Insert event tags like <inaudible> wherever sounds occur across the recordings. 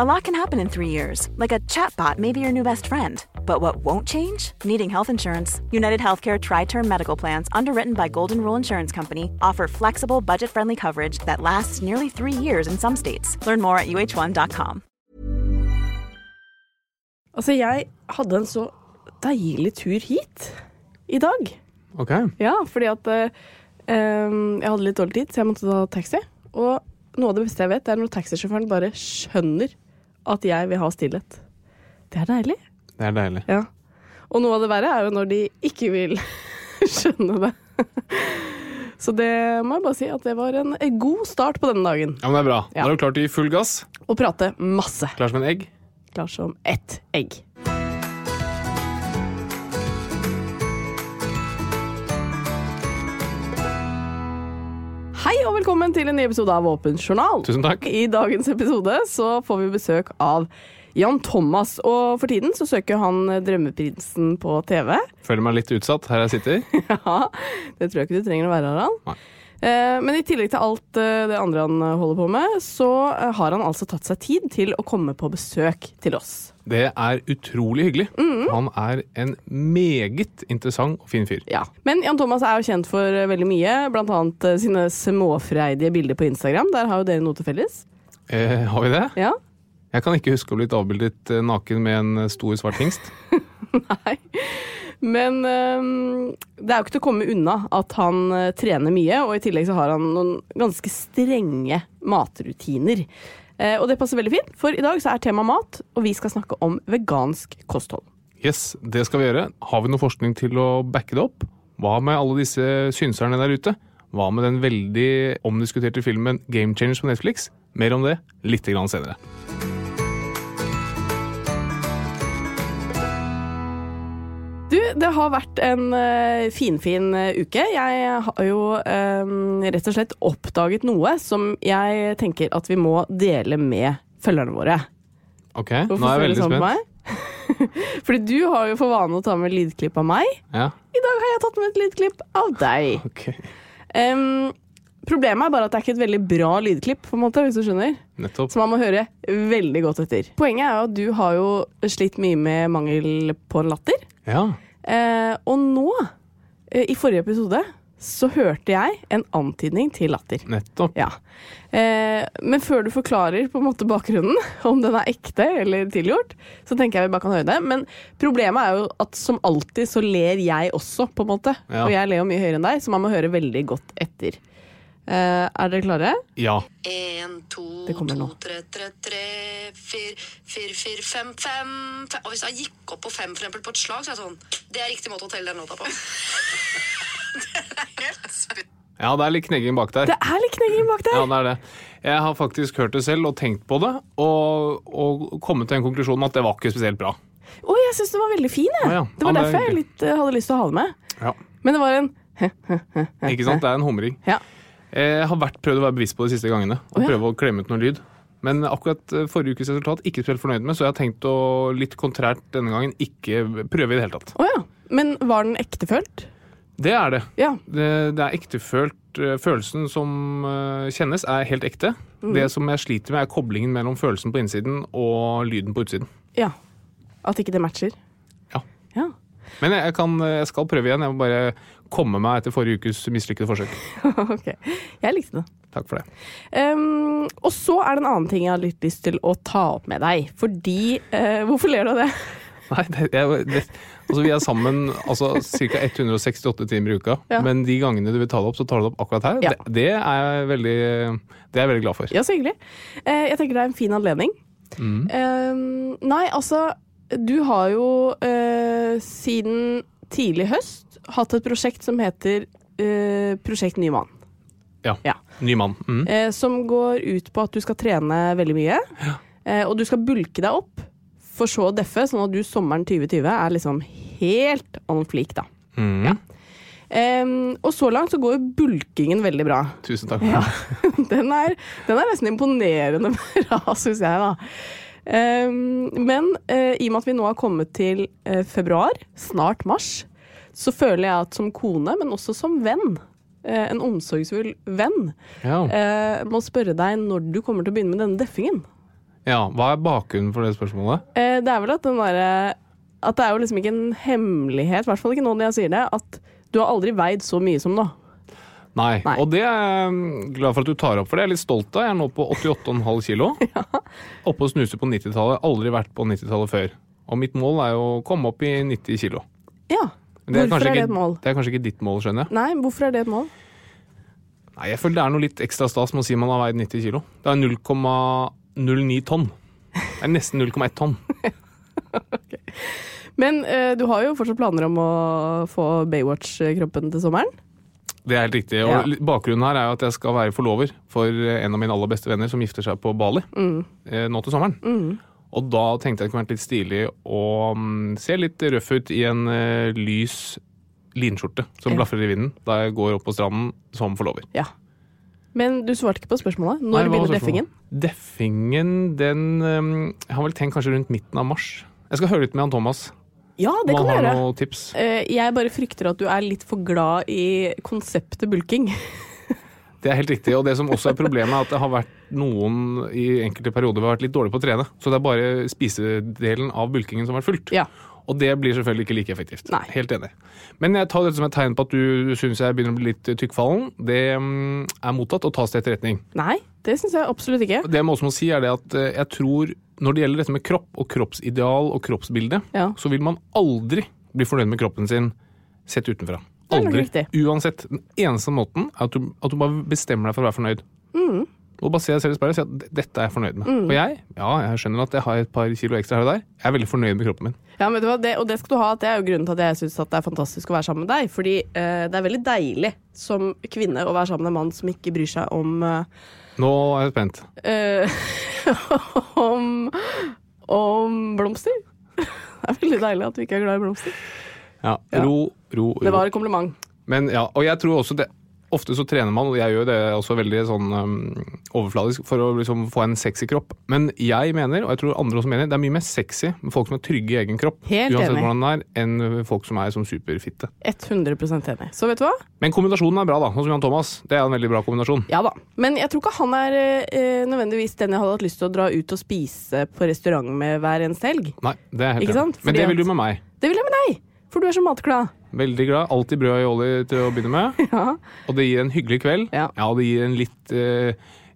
A lot can happen in three years, like a chatbot may be your new best friend. But what won't change? Needing health insurance. United Healthcare Tri Term Medical Plans, underwritten by Golden Rule Insurance Company, offer flexible, budget friendly coverage that lasts nearly three years in some states. Learn more at uh1.com. Altså, jeg hadde en så deilig tur hit i dag. Ok. Ja, fordi at eh, jeg hadde litt dårlig tid, så jeg måtte ta taxi. Og noe av det beste jeg vet, er når taxisjåføren bare skjønner at jeg vil ha stillhet. Det er deilig. Det er deilig. Ja. Og noe av det verre er jo når de ikke vil <laughs> skjønne det. Så det må jeg bare si at det var en god start på denne dagen. Ja, men det er bra. Ja. Da er du klar til å gi full gass. Og prate masse. Klar som en egg. Klar som ett egg. Velkommen til en ny episode av Åpen journal. Tusen takk. I dagens episode så får vi besøk av Jan Thomas, og for tiden så søker han Drømmeprinsen på TV. Føler meg litt utsatt her jeg sitter. <laughs> Ja, det tror jeg ikke du trenger å være, Harald. Nei. Eh, Men i tillegg til alt eh, det andre han holder på med, så eh, har han altså tatt seg tid til å komme på besøk til oss. Det er utrolig hyggelig. Mm. Han er en meget interessant og fin fyr. Ja. Men Jan Thomas er jo kjent for eh, veldig mye, eh, sine småfreidige bilder på Instagram. Der har jo dere noe til felles. Eh, har vi det? Ja? Jeg kan ikke huske å ha blitt avbildet eh, naken med en eh, stor svart hingst. <laughs> Nei. Men eh, det er jo ikke til å komme unna at han eh, trener mye, og i tillegg så har han noen ganske strenge matrutiner. Eh, og det passer veldig fint, for i dag så er tema mat, og vi skal snakke om vegansk kosthold. Yes, det skal vi gjøre. Har vi noe forskning til å backe det opp? Hva med alle disse synserne der ute? Hva med den veldig omdiskuterte filmen Game Changers på Netflix? Mer om det litt senere. Du, det har vært en uh, finfin uh, uke. Jeg har jo um, rett og slett oppdaget noe som jeg tenker at vi må dele med følgerne våre. Ok, Hvorfor nå er jeg veldig sånn spent. <laughs> Fordi du har jo for vane å ta med lydklipp av meg. Ja, I dag har jeg tatt med et lydklipp av deg. ok. Um, problemet er bare at det er ikke et veldig bra lydklipp, måte, hvis du skjønner. Nettopp. Så man må høre veldig godt etter. Poenget er jo at du har jo slitt mye med mangel på latter. Ja. Eh, og nå, eh, i forrige episode, så hørte jeg en antydning til latter. Nettopp. Ja. Eh, men før du forklarer på en måte bakgrunnen, <laughs> om den er ekte eller tilgjort, så tenker jeg vi bare kan høre det. Men problemet er jo at som alltid så ler jeg også, på en måte. Ja. Og jeg ler jo mye høyere enn deg, så man må høre veldig godt etter. Eh, er dere klare? Ja. En, to, Det kommer to, nå. tre, tre, tre, fire, fire, fire, fem, fem, fem. Og hvis jeg gikk opp på fem for eksempel, på et slag, så er jeg sånn Det er riktig måte å telle den låta på. det <laughs> er helt spytt. ja, det er litt knegging bak der. Det er litt knegging bak der. Ja, det er det. Jeg har faktisk hørt det selv og tenkt på det, og, og kommet til en konklusjon om at det var ikke spesielt bra. Å, jeg syns den var veldig fin, jeg. Å, ja. Det var Ja, det er derfor jeg litt, eh, hadde lyst til å ha det med. Ja. Men det var en <laughs> Ikke sant? Det er en humring. Ja. Jeg har vært prøvd å være bevisst på de siste gangene, og oh, ja. prøve å klemme ut noe lyd. Men akkurat eh, forrige ukes resultat ikke spesielt fornøyd med, så jeg har tenkt å litt kontrært denne gangen ikke prøve i det hele tatt. Oh, ja. Men var den ektefølt? Det er det. Ja. Det, det er ektefølt. eh, Følelsen som eh, kjennes, er helt ekte. Mm. Det som jeg sliter med, er koblingen mellom følelsen på innsiden og lyden på utsiden. ja. At ikke det matcher? Ja. Ja. Men jeg, kan, jeg skal prøve igjen. Jeg må bare komme meg etter forrige ukes mislykkede forsøk. <laughs> ok, Jeg likte det. Takk for det. Um, og så er det en annen ting jeg har litt lyst til å ta opp med deg. Fordi uh, Hvorfor ler du av det? <laughs> Nei, det, jeg, det, altså Vi er sammen altså, ca. 168 timer i uka. Ja. Men de gangene du vil ta det opp, så tar du det opp akkurat her. Ja. Det, det, er jeg veldig, det er jeg veldig glad for. Ja, så hyggelig. Uh, jeg tenker det er en fin anledning. Mm. Um, nei, altså Du har jo uh, siden tidlig høst hatt et prosjekt som heter uh, Prosjekt Ny mann. Ja. Ja. Ny mann. Mm. Eh, som går ut på at du skal trene veldig mye. Eh, og du skal bulke deg opp, for så å deffe, sånn at du sommeren 2020 er liksom helt on fleak, da. Mm. Eh, og så langt så går jo bulkingen veldig bra. Tusen takk. det. <laughs> Den er, den er nesten imponerende <laughs> bra, syns jeg, da. Eh, men eh, i og med at vi nå har kommet til eh, februar, snart mars, så føler jeg at som kone, men også som venn, eh, en omsorgsfull venn, Ja. må spørre deg når du kommer til å begynne med denne deffingen. ja. Hva er bakgrunnen for det spørsmålet? Det er vel at den derre At det er jo liksom ikke en hemmelighet, i hvert fall ikke nå når jeg sier det, at du har aldri veid så mye som nå. Nei. Nei. Og det er jeg glad for at du tar opp, for det er jeg litt stolt av. Jeg er nå på 88,5 kilo. <laughs> Oppe og snuser på 90-tallet. Aldri vært på 90-tallet før. Og mitt mål er jo å komme opp i 90 kilo. Ja. Men Hvorfor er det et mål? Det er kanskje ikke ditt mål, skjønner jeg. Nei, hvorfor er det et mål? Nei, jeg føler det er noe litt ekstra stas med å si man har veid 90 kilo. Det er 0,09 tonn. Det er nesten 0,1 tonn. <laughs> Men eh, du har jo fortsatt planer om å få Baywatch-kroppen til sommeren. Det er helt riktig. Og Ja. bakgrunnen her er at jeg skal være forlover for eh, en av mine aller beste venner som gifter seg på Bali Mm. eh, nå til sommeren. Og da tenkte jeg det kunne vært litt stilig å mm, se litt røff ut i en eh, lys linskjorte som Ja. blafrer i vinden da jeg går opp på stranden som forlover. Ja. Men du svarte ikke på spørsmålet. Når Nei, begynner spørsmålet? deffingen? Deffingen, den eh, Jeg har vel tenkt kanskje rundt midten av mars. Jeg skal høre litt med han Thomas. Ja, det kan du gjøre. noen tips. Eh, jeg bare frykter at du er litt for glad i konseptet bulking. <laughs> Det er helt riktig. Og det som også er problemet, er at det har vært noen i enkelte perioder har vært litt dårlige på å trene. Så det er bare spisedelen av bulkingen som har vært fullt. Ja. Og det blir selvfølgelig ikke like effektivt. Nei. Helt enig. Men jeg tar dette som et tegn på at du syns jeg begynner å bli litt tykkfallen. Det mm, er mottatt og tas til etterretning. Nei, det syns jeg absolutt ikke. Det jeg må også må si, er det at eh, jeg tror når det gjelder dette med kropp og kroppsideal og kroppsbilde, Ja. så vil man aldri bli fornøyd med kroppen sin sett utenfra. Aldri. Uansett. Den eneste måten er at du, at du bare bestemmer deg for å være fornøyd. Mm. Og bare se deg selv i speilet og si at dette er jeg fornøyd med. Og jeg, ja, jeg skjønner at jeg har et par kilo ekstra her og der. Jeg er veldig fornøyd med kroppen min. Ja, men det var det, og det skal du ha. at Det er jo grunnen til at jeg syns det er fantastisk å være sammen med deg. Fordi eh, det er veldig deilig som kvinne å være sammen med en mann som ikke bryr seg om eh, Nå er jeg spent. eh, <laughs> om, om blomster. <laughs> Det er veldig deilig at du ikke er glad i blomster. Ja, Ja. Ro, ro, ro. Det var et kompliment. Men ja, og jeg tror også det Ofte så trener man, og jeg gjør det også veldig sånn um, overfladisk, for å liksom få en sexy kropp. Men jeg mener, og jeg tror andre også mener, det er mye mer sexy med folk som er trygge i egen kropp. Helt uansett enig. hvordan den er, enn folk som er som superfitte. 100% enig. Så vet du hva? Men kombinasjonen er bra, da. Sånn som Jan Thomas. Det er en veldig bra kombinasjon. Ja da. Men jeg tror ikke han er eh, nødvendigvis den jeg hadde hatt lyst til å dra ut og spise på restaurant med hver eneste helg. Nei, det er helt Ikke enig. Men det vil du med meg. Det vil jeg med deg, for du er så matglad. Veldig glad. Alltid brød og olje til å begynne med. <laughs> Ja. Og det gir en hyggelig kveld. Ja. det gir en litt eh,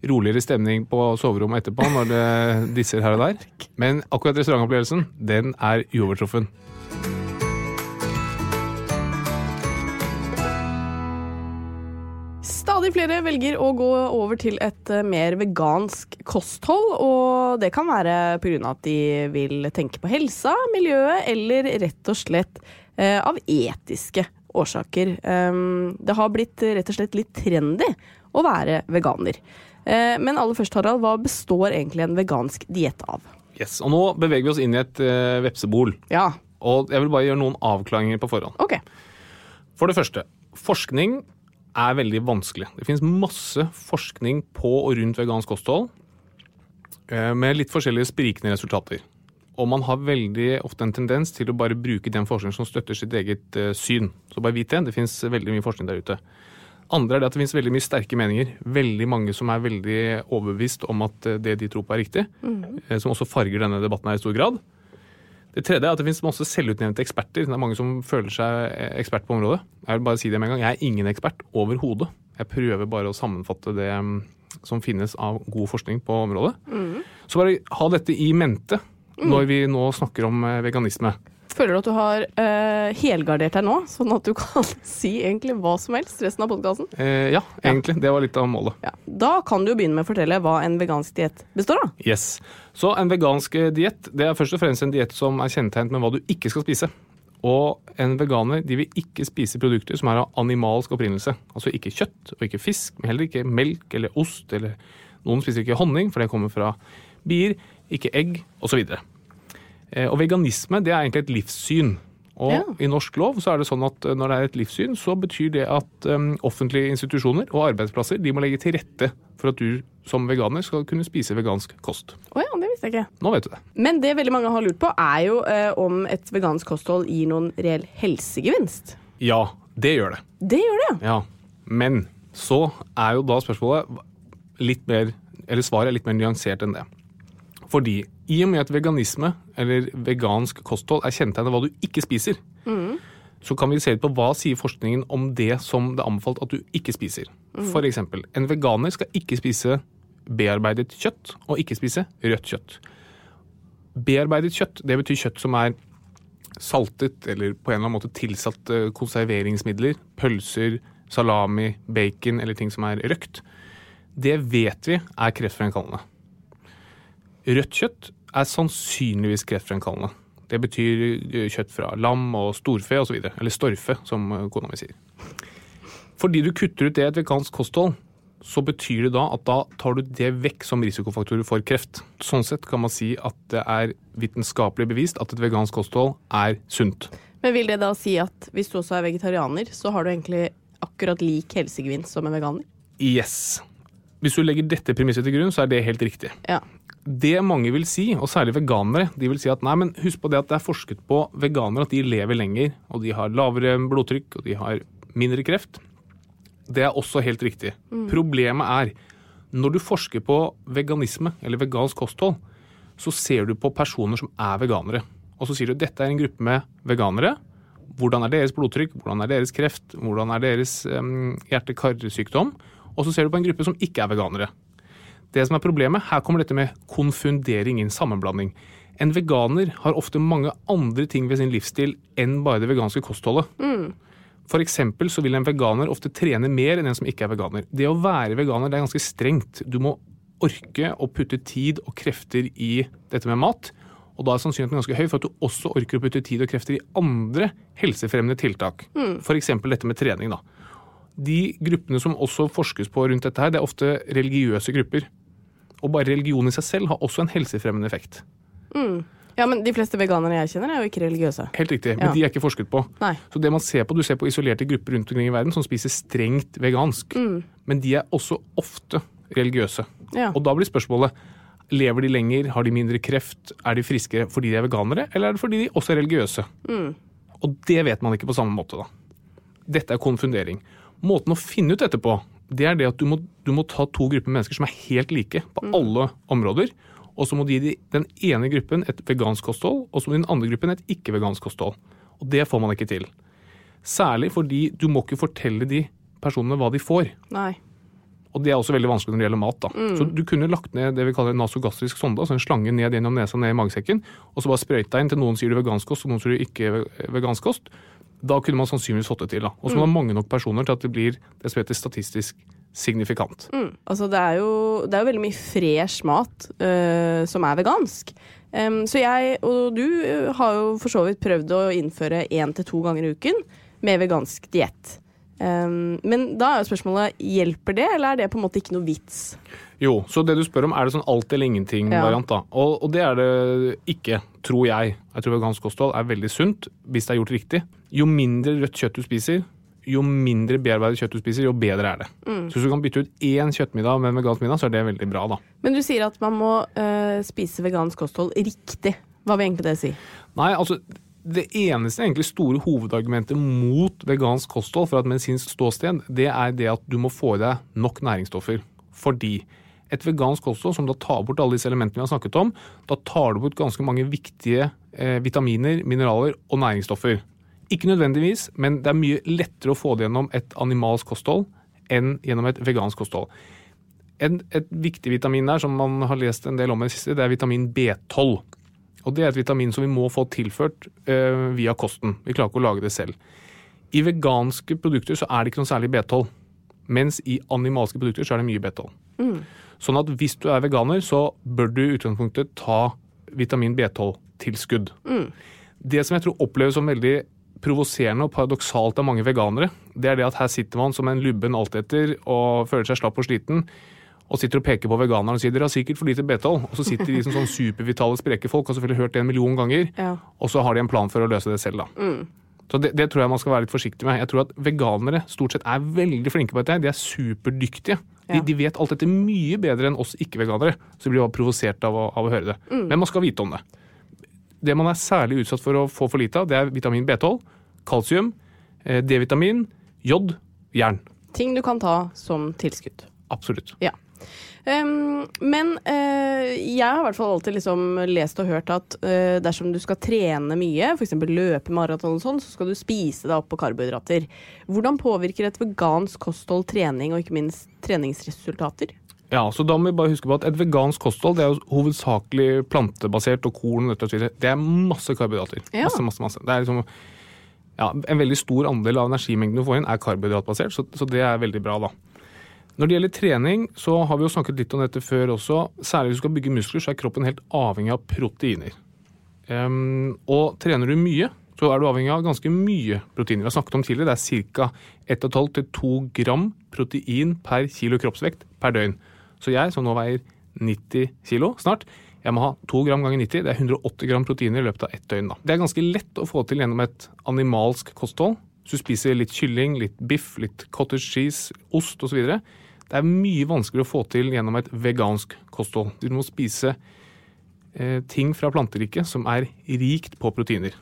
roligere stemning på soverommet etterpå når det <laughs> disser her og der. Men akkurat restaurantopplevelsen, den er uovertruffen. Stadig flere velger å gå over til et eh, mer vegansk kosthold, og det kan være pga. at de vil tenke på helsa, miljøet, eller rett og slett av etiske årsaker. Um, det har blitt eh, rett og slett litt trendy å være veganer. Eh, men aller først, Harald, hva består egentlig en vegansk diett av? Yes, og nå beveger vi oss inn i et vepsebol. Ja, Og jeg vil bare gjøre noen avklaringer på forhånd. OK. For det første, forskning er veldig vanskelig. Det finnes masse forskning på og rundt vegansk kosthold eh, med litt forskjellige sprikende resultater. Og man har veldig ofte en tendens til å bare bruke den forskningen som støtter sitt eget eh, syn. Så bare vit det. Det finnes veldig mye forskning der ute. Andre er det at det finnes veldig mye sterke meninger. Veldig mange som er veldig overbevist om at eh, det de tror på er riktig. Mm. Som også farger denne debatten her i stor grad. Det tredje er at det finnes masse selvutnevnte eksperter. Det er mange som føler seg eh, ekspert på området. Jeg vil bare si det med en gang. Jeg er ingen ekspert overhodet. Jeg prøver bare å sammenfatte det mm, som finnes av god forskning på området. Så bare ha dette i mente når vi nå snakker om eh, veganisme. Føler du at du har uh, helgardert deg nå, sånn at du <laughs> kan si egentlig hva som helst resten av podkasten? Eh, ja, egentlig. Det var litt av målet. Ja. Da kan du jo begynne med å fortelle hva en vegansk diett består av. Yes. Så en vegansk diett det er først og fremst en diett som er kjennetegnet med hva du ikke skal spise. Og en veganer de vil ikke spise produkter som er av animalsk opprinnelse. Altså ikke kjøtt og ikke fisk, men heller ikke melk eller ost. eller Noen spiser ikke honning, for det kommer fra bier. Ikke egg, osv. Eh, Og veganisme det er egentlig et livssyn. Og Ja. i norsk lov så er det sånn at eh, når det er et livssyn, så betyr det at um, offentlige institusjoner og arbeidsplasser de må legge til rette for at du som veganer skal kunne spise vegansk kost. Å ja, det visste jeg ikke. Nå vet du det. Men det veldig mange har lurt på, er jo eh, om et vegansk kosthold gir noen reell helsegevinst. Ja, det gjør det. Det gjør det, ja. Ja, Men så er jo da spørsmålet litt mer Eller svaret er litt mer nyansert enn det. Fordi i og med at veganisme, eller vegansk kosthold, er kjennetegnet av hva du ikke spiser, så kan vi se litt på hva sier forskningen om det som det er anbefalt at du ikke spiser. For eksempel, en veganer skal ikke spise bearbeidet kjøtt, og ikke spise rødt kjøtt. Bearbeidet kjøtt, det betyr kjøtt som er saltet eller på en eller annen måte tilsatt eh, konserveringsmidler, pølser, salami, bacon eller ting som er røkt. Det vet vi er kreftfremkallende. Rødt kjøtt er sannsynligvis kreftfremkallende. Det betyr eh, kjøtt fra lam og storfe osv. Eller storfe, som eh, kona mi sier. Fordi du kutter ut det i et vegansk kosthold, så betyr det da at da tar du det vekk som risikofaktorer for kreft. Sånn sett kan man si at det er vitenskapelig bevist at et vegansk kosthold er sunt. Men vil det da si at hvis du også er vegetarianer, så har du egentlig akkurat lik helsegevinst som en veganer? Yes. Hvis du legger dette premisset til grunn, så er det helt riktig. Ja. Det mange vil si, og særlig veganere, de vil si at nei, men husk på det at det er forsket på veganere at de lever lenger, og de har lavere blodtrykk, og de har mindre kreft. Det er også helt riktig. Problemet er, når du forsker på veganisme, eller vegansk kosthold, så ser du på personer som er veganere. Og så sier du dette er en gruppe med veganere. Hvordan er deres blodtrykk, hvordan er deres kreft, hvordan er deres um, hjerte-karsykdom? Og så ser du på en gruppe som ikke er veganere. Det som er problemet, her kommer dette med konfundering inn, sammenblanding. En veganer har ofte mange andre ting ved sin livsstil enn bare det veganske kostholdet. For eksempel så vil en veganer ofte trene mer enn en som ikke er veganer. Det å være veganer det er ganske strengt. Du må orke å putte tid og krefter i dette med mat. Og da er sannsynligheten ganske høy for at du også orker å putte tid og krefter i andre helsefremmende tiltak. For eksempel dette med trening. da. De gruppene som også forskes på rundt dette her, det er ofte religiøse grupper. Og bare religion i seg selv har også en helsefremmende effekt. ja, men de fleste veganere jeg kjenner, er jo ikke religiøse. Helt riktig, men Ja. de er ikke forsket på. Nei. Så det man ser på, Du ser på isolerte grupper rundt omkring i verden som spiser strengt vegansk. Men de er også ofte religiøse. Ja. Og da blir spørsmålet lever de lenger, har de mindre kreft, er de friskere fordi de er veganere, eller er det fordi de også er religiøse? Og det vet man ikke på samme måte. da. Dette er konfundering. Måten å finne ut dette på, det er det at du må, du må ta to grupper mennesker som er helt like på alle områder. Og så må du gi den ene gruppen et vegansk kosthold, og så må den andre gruppen et ikke-vegansk kosthold. Og det får man ikke til. Særlig fordi du må ikke fortelle de personene hva de får. Nei. Og det er også veldig vanskelig når det gjelder mat. da. Så du kunne lagt ned det vi kaller en nasogastrisk sonde, altså en slange ned gjennom nesa ned i magesekken, og så bare sprøyta inn til noen sier du vegansk kost, og noen sier du ikke ve- vegansk kost. Da kunne man sannsynligvis fått det til. Og så må man ha mange nok personer til at det blir det som heter statistisk signifikant. Altså, det er jo, det er jo veldig mye fresh mat øh, som er vegansk. Um, så jeg og du øh, har jo for så vidt prøvd å innføre én til to ganger i uken med vegansk diett. Em, men da er jo spørsmålet hjelper det, eller er det på en måte ikke noe vits? Jo, så det du spør om, er det sånn alt eller ingenting-variant, da. Og, og det er det ikke, tror jeg. Jeg tror vegansk kosthold er veldig sunt hvis det er gjort riktig. Jo mindre rødt kjøtt du spiser, jo mindre bearbeidet kjøtt du spiser, jo bedre er det. Så hvis du kan bytte ut én kjøttmiddag med en vegansk middag, så er det veldig bra, da. Men du sier at man må øh, spise vegansk kosthold riktig. Hva vil egentlig det si? Nei, altså det eneste egentlig store hovedargumentet mot vegansk kosthold fra et medisinsk ståsted, det er det at du må få i deg nok næringsstoffer. Fordi et vegansk kosthold som da tar bort alle disse elementene vi har snakket om, da tar du bort ganske mange viktige eh, vitaminer, mineraler og næringsstoffer. Ikke nødvendigvis, men det er mye lettere å få det gjennom et animalsk kosthold enn gjennom et vegansk kosthold. En, et viktig vitamin der som man har lest en del om i det siste, det er vitamin B12. Og Det er et vitamin som vi må få tilført eh, via kosten. Vi klarer ikke å lage det selv. I veganske produkter så er det ikke noe særlig B12. Mens i animalske produkter så er det mye B12. Sånn at hvis du er veganer, så bør du i utgangspunktet ta vitamin B12-tilskudd. Det som jeg tror oppleves som veldig provoserende og paradoksalt av mange veganere, det er det at her sitter man som en lubben alteter og føler seg slapp og sliten, og sitter og peker på veganerne og sier dere har sikkert for lite B12. Og så sitter de som sånn supervitale, spreke folk, har selvfølgelig hørt det en million ganger, Ja. og så har de en plan for å løse det selv, da. Så det, det tror jeg man skal være litt forsiktig med. Jeg tror at veganere stort sett er veldig flinke på dette. De er superdyktige. De, Ja. de vet alt dette mye bedre enn oss ikke-veganere. Så de blir bare provosert av, av å høre det. Men man skal vite om det. Det man er særlig utsatt for å få for lite av, det er vitamin B12, kalsium, eh, D-vitamin, jod, jern. Ting du kan ta som tilskudd. Absolutt. Ja. Um, men eh, jeg har i hvert fall alltid liksom lest og hørt at eh, dersom du skal trene mye, f.eks. løpe maraton og sånn, så skal du spise deg opp på karbohydrater. Hvordan påvirker et vegansk kosthold trening, og ikke minst treningsresultater? Ja, så da må vi bare huske på at Et vegansk kosthold det er jo hovedsakelig plantebasert og korn. og. Det er masse karbohydrater. Ja. Masse, masse, masse. Det er liksom, ja, En veldig stor andel av energimengden du får inn, er karbohydratbasert, så, så det er veldig bra. da. Når det gjelder trening, så har vi jo snakket litt om dette før også. Særlig hvis du skal bygge muskler, så er kroppen helt avhengig av proteiner. Um, og trener du mye, så er du avhengig av ganske mye proteiner. Vi har snakket om tidligere, det er ca. 1,5-2 gram protein per kilo kroppsvekt per døgn. Så jeg, som nå veier 90 kilo snart, jeg må ha 2 gram ganger 90, det er 180 gram proteiner i løpet av ett døgn. Da. Det er ganske lett å få til gjennom et animalsk kosthold. Hvis du spiser litt kylling, litt biff, litt cottage cheese, ost osv. Det er mye vanskeligere å få til gjennom et vegansk kosthold. Du må spise eh, ting fra planteriket som er rikt på proteiner.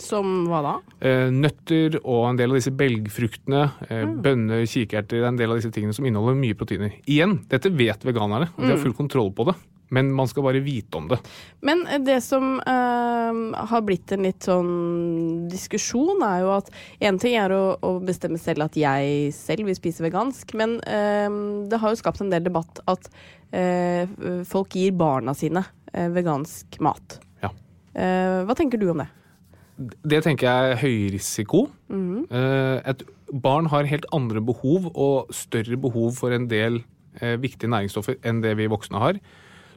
Som hva da? Eh, nøtter og en del av disse belgfruktene, eh, bønner, kikerter, det er en del av disse tingene som inneholder mye proteiner. Igjen, dette vet veganerne, og de har full kontroll på det. Men man skal bare vite om det. Men det som eh, har blitt en litt sånn diskusjon, er jo at en ting er å, å bestemme selv at jeg selv vil spise vegansk, men eh, det har jo skapt en del debatt at eh, folk gir barna sine eh, vegansk mat. Ja. Eh, hva tenker du om det? Det tenker jeg er høy risiko. -hmm. Et barn har helt andre behov og større behov for en del eh, viktige næringsstoffer enn det vi voksne har.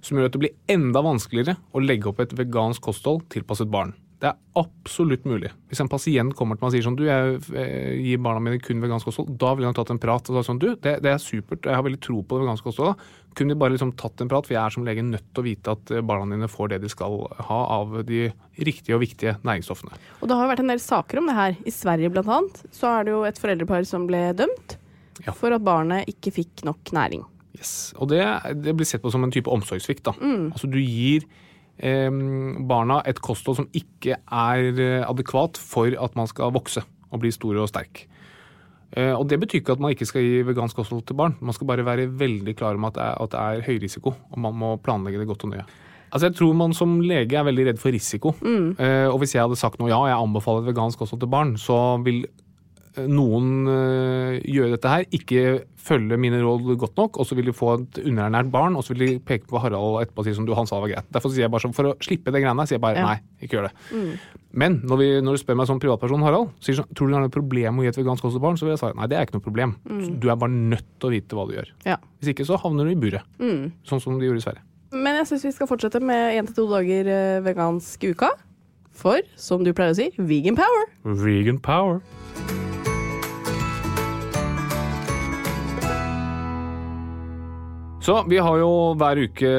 Som gjør at det blir enda vanskeligere å legge opp et vegansk kosthold tilpasset barn. Det er absolutt mulig. Hvis en pasient kommer til meg og sier sånn du, jeg eh, gir barna mine kun vegansk kosthold, da ville han tatt en prat. og sagt sånn, du, det, det er supert, jeg har veldig tro på det veganske kostholdet. Kunne de bare liksom tatt en prat, for jeg er som lege nødt til å vite at eh, barna dine får det de skal ha av de riktige og viktige næringsstoffene. Og det har vært en del saker om det her. I Sverige annet så er det jo et foreldrepar som ble dømt Ja. for at barnet ikke fikk nok næring. Yes. Og det, det blir sett på som en type omsorgssvikt. da. Altså du gir eh, barna et kosthold som ikke er eh, adekvat for at man skal vokse og bli stor og sterk. Eh, og Det betyr ikke at man ikke skal gi vegansk kosthold til barn. Man skal bare være veldig klar om at det er, at det er høy risiko, og man må planlegge det godt og nøye. Altså Jeg tror man som lege er veldig redd for risiko. Eh, og hvis jeg hadde sagt noe ja, jeg anbefaler et vegansk kosthold til barn, så vil noen eh, gjøre dette her, ikke følge mine råd godt nok, og så vil de få et underernært barn, og så vil de peke på Harald etterpå og si som du, han sa var greit. Derfor sier jeg bare sånn, For å slippe det greiene der, sier jeg bare Ja. nei, ikke gjør det. Men når, vi, når du spør meg som privatperson, Harald, sier sånn, tror du det er noe problem å gi et vegansk til barn, så vil jeg svare nei, det er ikke noe problem. Du er bare nødt til å vite hva du gjør. Ja. Hvis ikke så havner du i buret, sånn som de gjorde i Sverige. Men jeg syns vi skal fortsette med én til to dager eh, vegansk uka. For, som du pleier å si, vegan power. Vegan power. Så vi har jo hver uke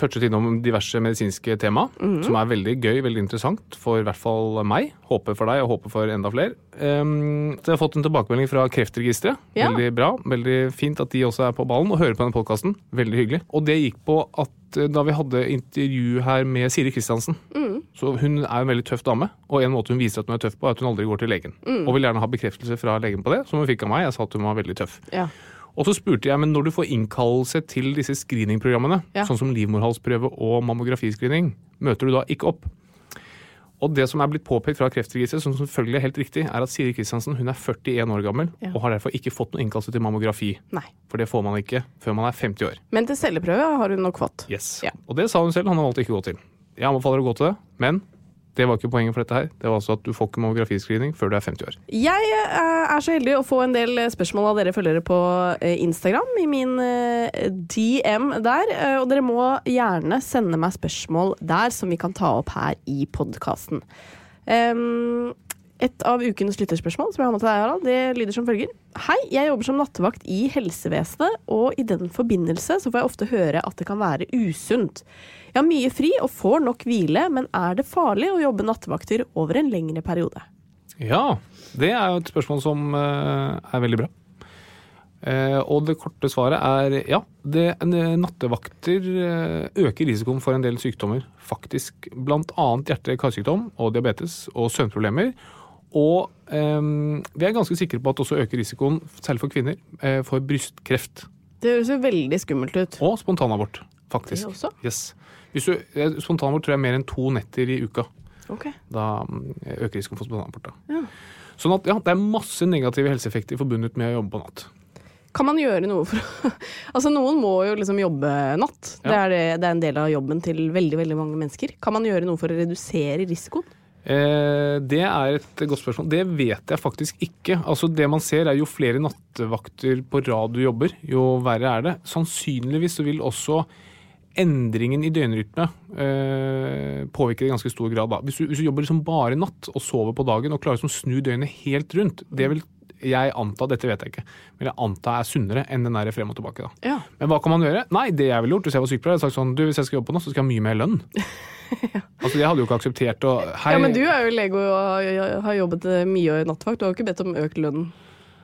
touchet innom diverse medisinske tema, som er veldig gøy, veldig interessant for i hvert fall meg. Håper for deg, og håper for enda flere. Um, så jeg har fått en tilbakemelding fra Kreftregisteret. Ja. Veldig bra. Veldig fint at de også er på ballen og hører på denne podkasten. Veldig hyggelig. Og det gikk på at eh, da vi hadde intervju her med Siri Kristiansen så Hun er en veldig tøff dame, og en måte hun viser at hun er tøff på, er at hun aldri går til legen. Og vil gjerne ha bekreftelse fra legen på det, som hun fikk av meg. Jeg sa at hun var veldig tøff. Ja. Og så spurte jeg, men når du får innkallelse til disse screeningprogrammene, Ja. sånn som livmorhalsprøve og mammografiscreening, møter du da ikke opp? Og det som er blitt påpekt fra Kreftregisteret, som selvfølgelig er helt riktig, er at Siri Kristiansen hun er 41 år gammel Ja. og har derfor ikke fått noen innkallelse til mammografi. Nei. For det får man ikke før man er 50 år. Men til celleprøve har hun nok fått. Yes. Ja. Og det sa hun selv, han har valgt ikke å gå til. Jeg anbefaler å gå til det, men det var ikke poenget for dette her. Det var altså at du får ikke mammografiscreening før du er 50 år. Jeg eh, er så heldig å få en del eh, spørsmål av dere følgere på eh, Instagram, i min DM der. Og dere må gjerne sende meg spørsmål der som vi kan ta opp her i podkasten. Et av ukens lytterspørsmål som jeg har med til deg, Harald, det lyder som følger. Hei, jeg jobber som nattevakt i helsevesenet, og i den forbindelse så får jeg ofte høre at det kan være usunt. Jeg har mye fri og får nok hvile, men er det farlig å jobbe nattevakter over en lengre periode? Ja, det er jo et spørsmål som eh, er veldig bra. Eh, og det korte svaret er ja. Det, eh, nattevakter øker risikoen for en del sykdommer, faktisk. Blant annet hjerte-karsykdom og diabetes og søvnproblemer. Og um, vi er ganske sikre på at det også øker risikoen, særlig for kvinner, eh, for brystkreft. Det høres jo veldig skummelt ut. Og spontanabort, faktisk. Det også? Yes. Hvis du, eh, spontanabort tror jeg er mer enn to netter i uka. Ok. Da mm, øker risikoen for spontanabort. Ja. Sånn at ja, det er masse negative helseeffekter forbundet med å jobbe på natt. Kan man gjøre noe for å <laughs> Altså, noen må jo liksom jobbe natt. Det, er det, det er en del av jobben til veldig, veldig mange mennesker. Kan man gjøre noe for å redusere risikoen? Eh, det er et godt spørsmål. Det vet jeg faktisk ikke. Altså Det man ser er jo flere nattevakter på rad du jobber, jo verre er det. Sannsynligvis så vil også endringen i døgnrytme eh, påvirke det i ganske stor grad. Da. Hvis, du, hvis du jobber liksom bare natt og sover på dagen og klarer liksom å snu døgnet helt rundt, det vil jeg anta, dette vet jeg ikke, men jeg anta er sunnere enn den der frem og tilbake. da. Ja. Men hva kan man gjøre? Nei, det jeg ville gjort hvis jeg var sykepleier, hadde sagt sånn du, hvis jeg skal jobbe på natt, så skal jeg ha mye mer lønn. <laughs> Altså, Jeg hadde jo ikke akseptert å hei, ja, men du er jo lege og har- jobbet mye mye i nattevakt. Du har jo ikke bedt om økt lønn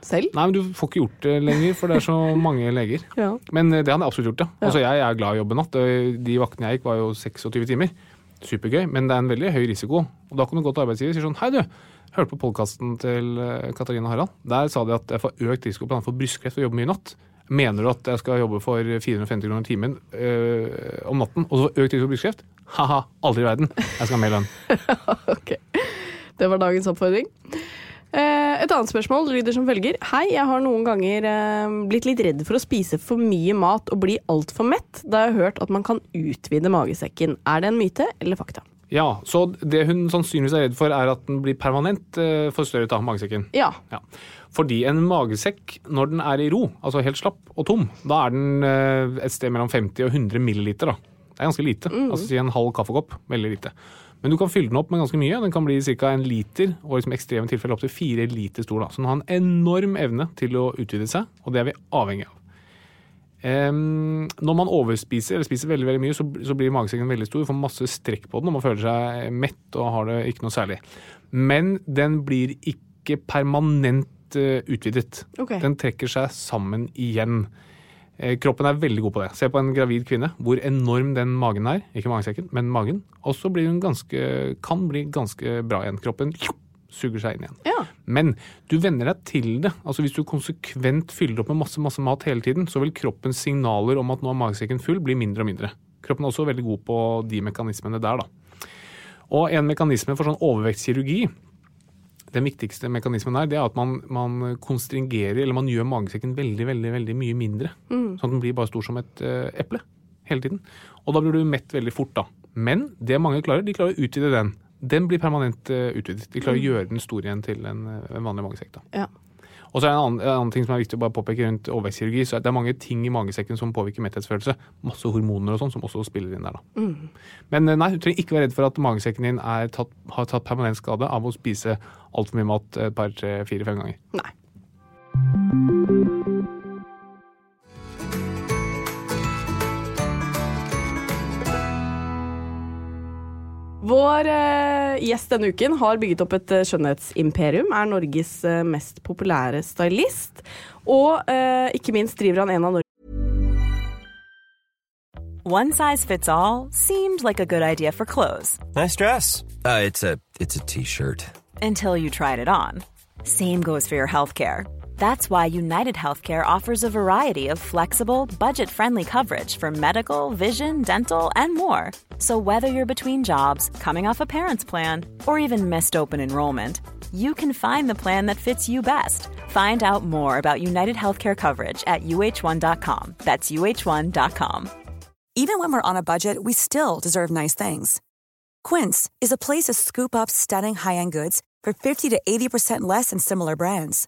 selv. Nei, men du får ikke gjort det lenger, for det er så <laughs> mange leger. Ja. Men eh, det hadde jeg absolutt gjort, ja. Altså, jeg er glad i å jobbe natt. De vaktene jeg gikk, var jo 26 timer. Supergøy, men det er en veldig høy risiko. Og da kan du gå til arbeidsgiver og si sånn Hei, du. Hørte på podkasten til eh, Katarina Harald. Der sa de at jeg får økt risiko blant annet for brystkreft å jobbe mye natt. Mener du at jeg skal jobbe for 450 kroner timen øh, om natten, og så økt risiko for brystkreft? Ha-ha, aldri i verden. Jeg skal ha mer lønn. <laughs> ok. Det var dagens oppfordring. Eh, Et annet spørsmål lyder som følger. Hei, jeg har noen ganger eh, blitt litt redd for å spise for mye mat og bli altfor mett, da jeg har hørt at man kan utvide magesekken. Er det en myte eller fakta? Ja, så det hun sannsynligvis er redd for, er at den blir permanent øh, forstørret av magesekken. Ja. Ja. Fordi en magesekk, når den er i ro, altså helt slapp og tom, da er den eh, et sted mellom 50 og 100 milliliter. Da. Det er ganske lite. Altså si en halv kaffekopp. Veldig lite. Men du kan fylle den opp med ganske mye. Den kan bli ca. en liter, og i liksom ekstreme tilfeller opptil fire liter stor. Da. Så den har en enorm evne til å utvide seg, og det er vi avhengig av. Em, når man overspiser eller spiser veldig veldig mye, så, så blir magesekken veldig stor. Du får masse strekk på den, og man føler seg mett og har det ikke noe særlig. Men den blir ikke permanent uh, utvidet. Okay. Den trekker seg sammen igjen. Eh, Kroppen er veldig god på det. Se på en gravid kvinne, hvor enorm den magen er. Ikke magesekken, men magen. Og så blir hun kan bli ganske bra igjen. Kroppen suger seg inn igjen. Ja. Men du venner deg til det. Altså Hvis du konsekvent fyller opp med masse masse mat hele tiden, så vil kroppens signaler om at nå er magesekken full, bli mindre og mindre. Kroppen er også veldig god på de mekanismene der. da. Og en mekanisme for sånn overvektskirurgi, den viktigste mekanismen her, det er at man, man konstringerer, eller man gjør magesekken veldig, veldig, veldig mye mindre. Sånn at den blir bare stor som et uh, eple hele tiden. Og da blir du mett veldig fort, da. Men det mange klarer, de klarer å utvide den. Den blir permanent eh, utvidet. De klarer å gjøre den stor igjen til en, eh, en vanlig magesekk. ja. Og så er det en annen, en annen ting som er viktig å bare påpeke rundt overvektskirurgi, så er det er mange ting i magesekken som påvirker metthetsfølelse. Masse hormoner og sånn som også spiller inn der. da. Men eh, nei, du trenger ikke være redd for at magesekken din tatt, har tatt permanent skade av å spise altfor mye mat et par, tre, fire, fem ganger. Nei. Vår eh, gjest denne uken har bygget opp et eh, skjønnhetsimperium, er Norges eh, mest populære stylist, og eh, ikke minst driver han en av Norges One size fits all seemed like a good idea for clothes Nice dress. Uh, it's a t-shirt. until you tried it on. Same goes for your healthcare. That's why United Healthcare offers a variety of flexible, budget friendly coverage for medical, vision, dental, and more. So, whether you're between jobs, coming off a parent's plan, or even missed open enrollment, you can find the plan that fits you best. Find out more about United Healthcare coverage at uh1.com. That's uh1.com. Even when we're on a budget, we still deserve nice things. Quince is a place to scoop up stunning high end goods for 50 to 80% less than similar brands.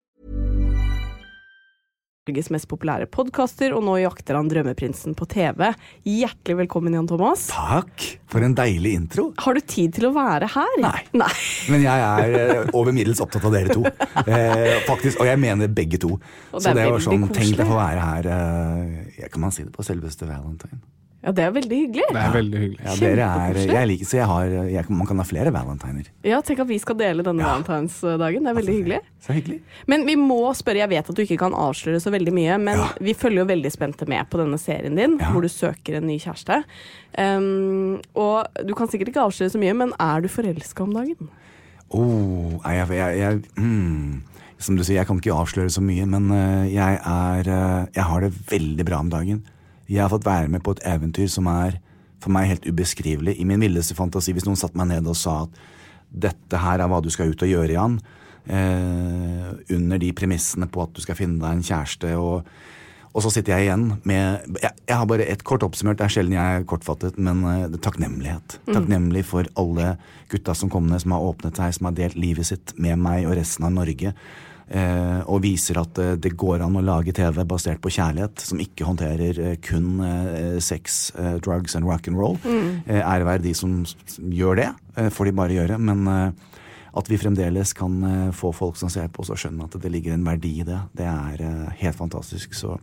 Norges mest populære podkaster, og nå jakter han Drømmeprinsen på TV. Hjertelig velkommen, Jan Thomas. Takk! For en deilig intro. Har du tid til å være her? Nei. Nei. Men jeg er eh, over middels opptatt av dere to. Eh, faktisk, Og jeg mener begge to. Og det Så det var sånn, tenk deg å få være her eh, Kan man si det på selveste valentine? Ja, det er veldig hyggelig. Det er veldig hyggelig. Ja, dere er, jeg liker, så jeg har, jeg, Man kan ha flere valentiner. Ja, tenk at vi skal dele denne valentinsdagen. Det er veldig hyggelig. Så hyggelig. Men vi må spørre, jeg vet at du ikke kan avsløre så veldig mye, men Ja. vi følger jo veldig spente med på denne serien din, Ja. hvor du søker en ny kjæreste. Um, og du kan sikkert ikke avsløre så mye, men er du forelska om dagen? Oh, jeg, jeg, jeg mm, Som du sier, jeg kan ikke avsløre så mye, men eh, jeg er eh, Jeg har det veldig bra om dagen. Jeg har fått være med på et eventyr som er for meg helt ubeskrivelig. I min villeste fantasi, hvis noen satte meg ned og sa at dette her er hva du skal ut og gjøre, Jan, eh, under de premissene på at du skal finne deg en kjæreste og og så sitter jeg igjen med Jeg, jeg har bare ett kort oppsummert, det er sjelden jeg er kortfattet, men eh, takknemlighet. Mm. Takknemlig for alle gutta som kom ned, som har åpnet seg, som har delt livet sitt med meg og resten av Norge. Eh, og viser at eh, det går an å lage TV basert på kjærlighet, som ikke håndterer eh, kun sex, drugs and rock and roll. Mm. ære være de som gjør det, får de bare gjøre. Men at vi fremdeles kan få folk som ser på oss og skjønne at det ligger en verdi i det, det er helt fantastisk. Så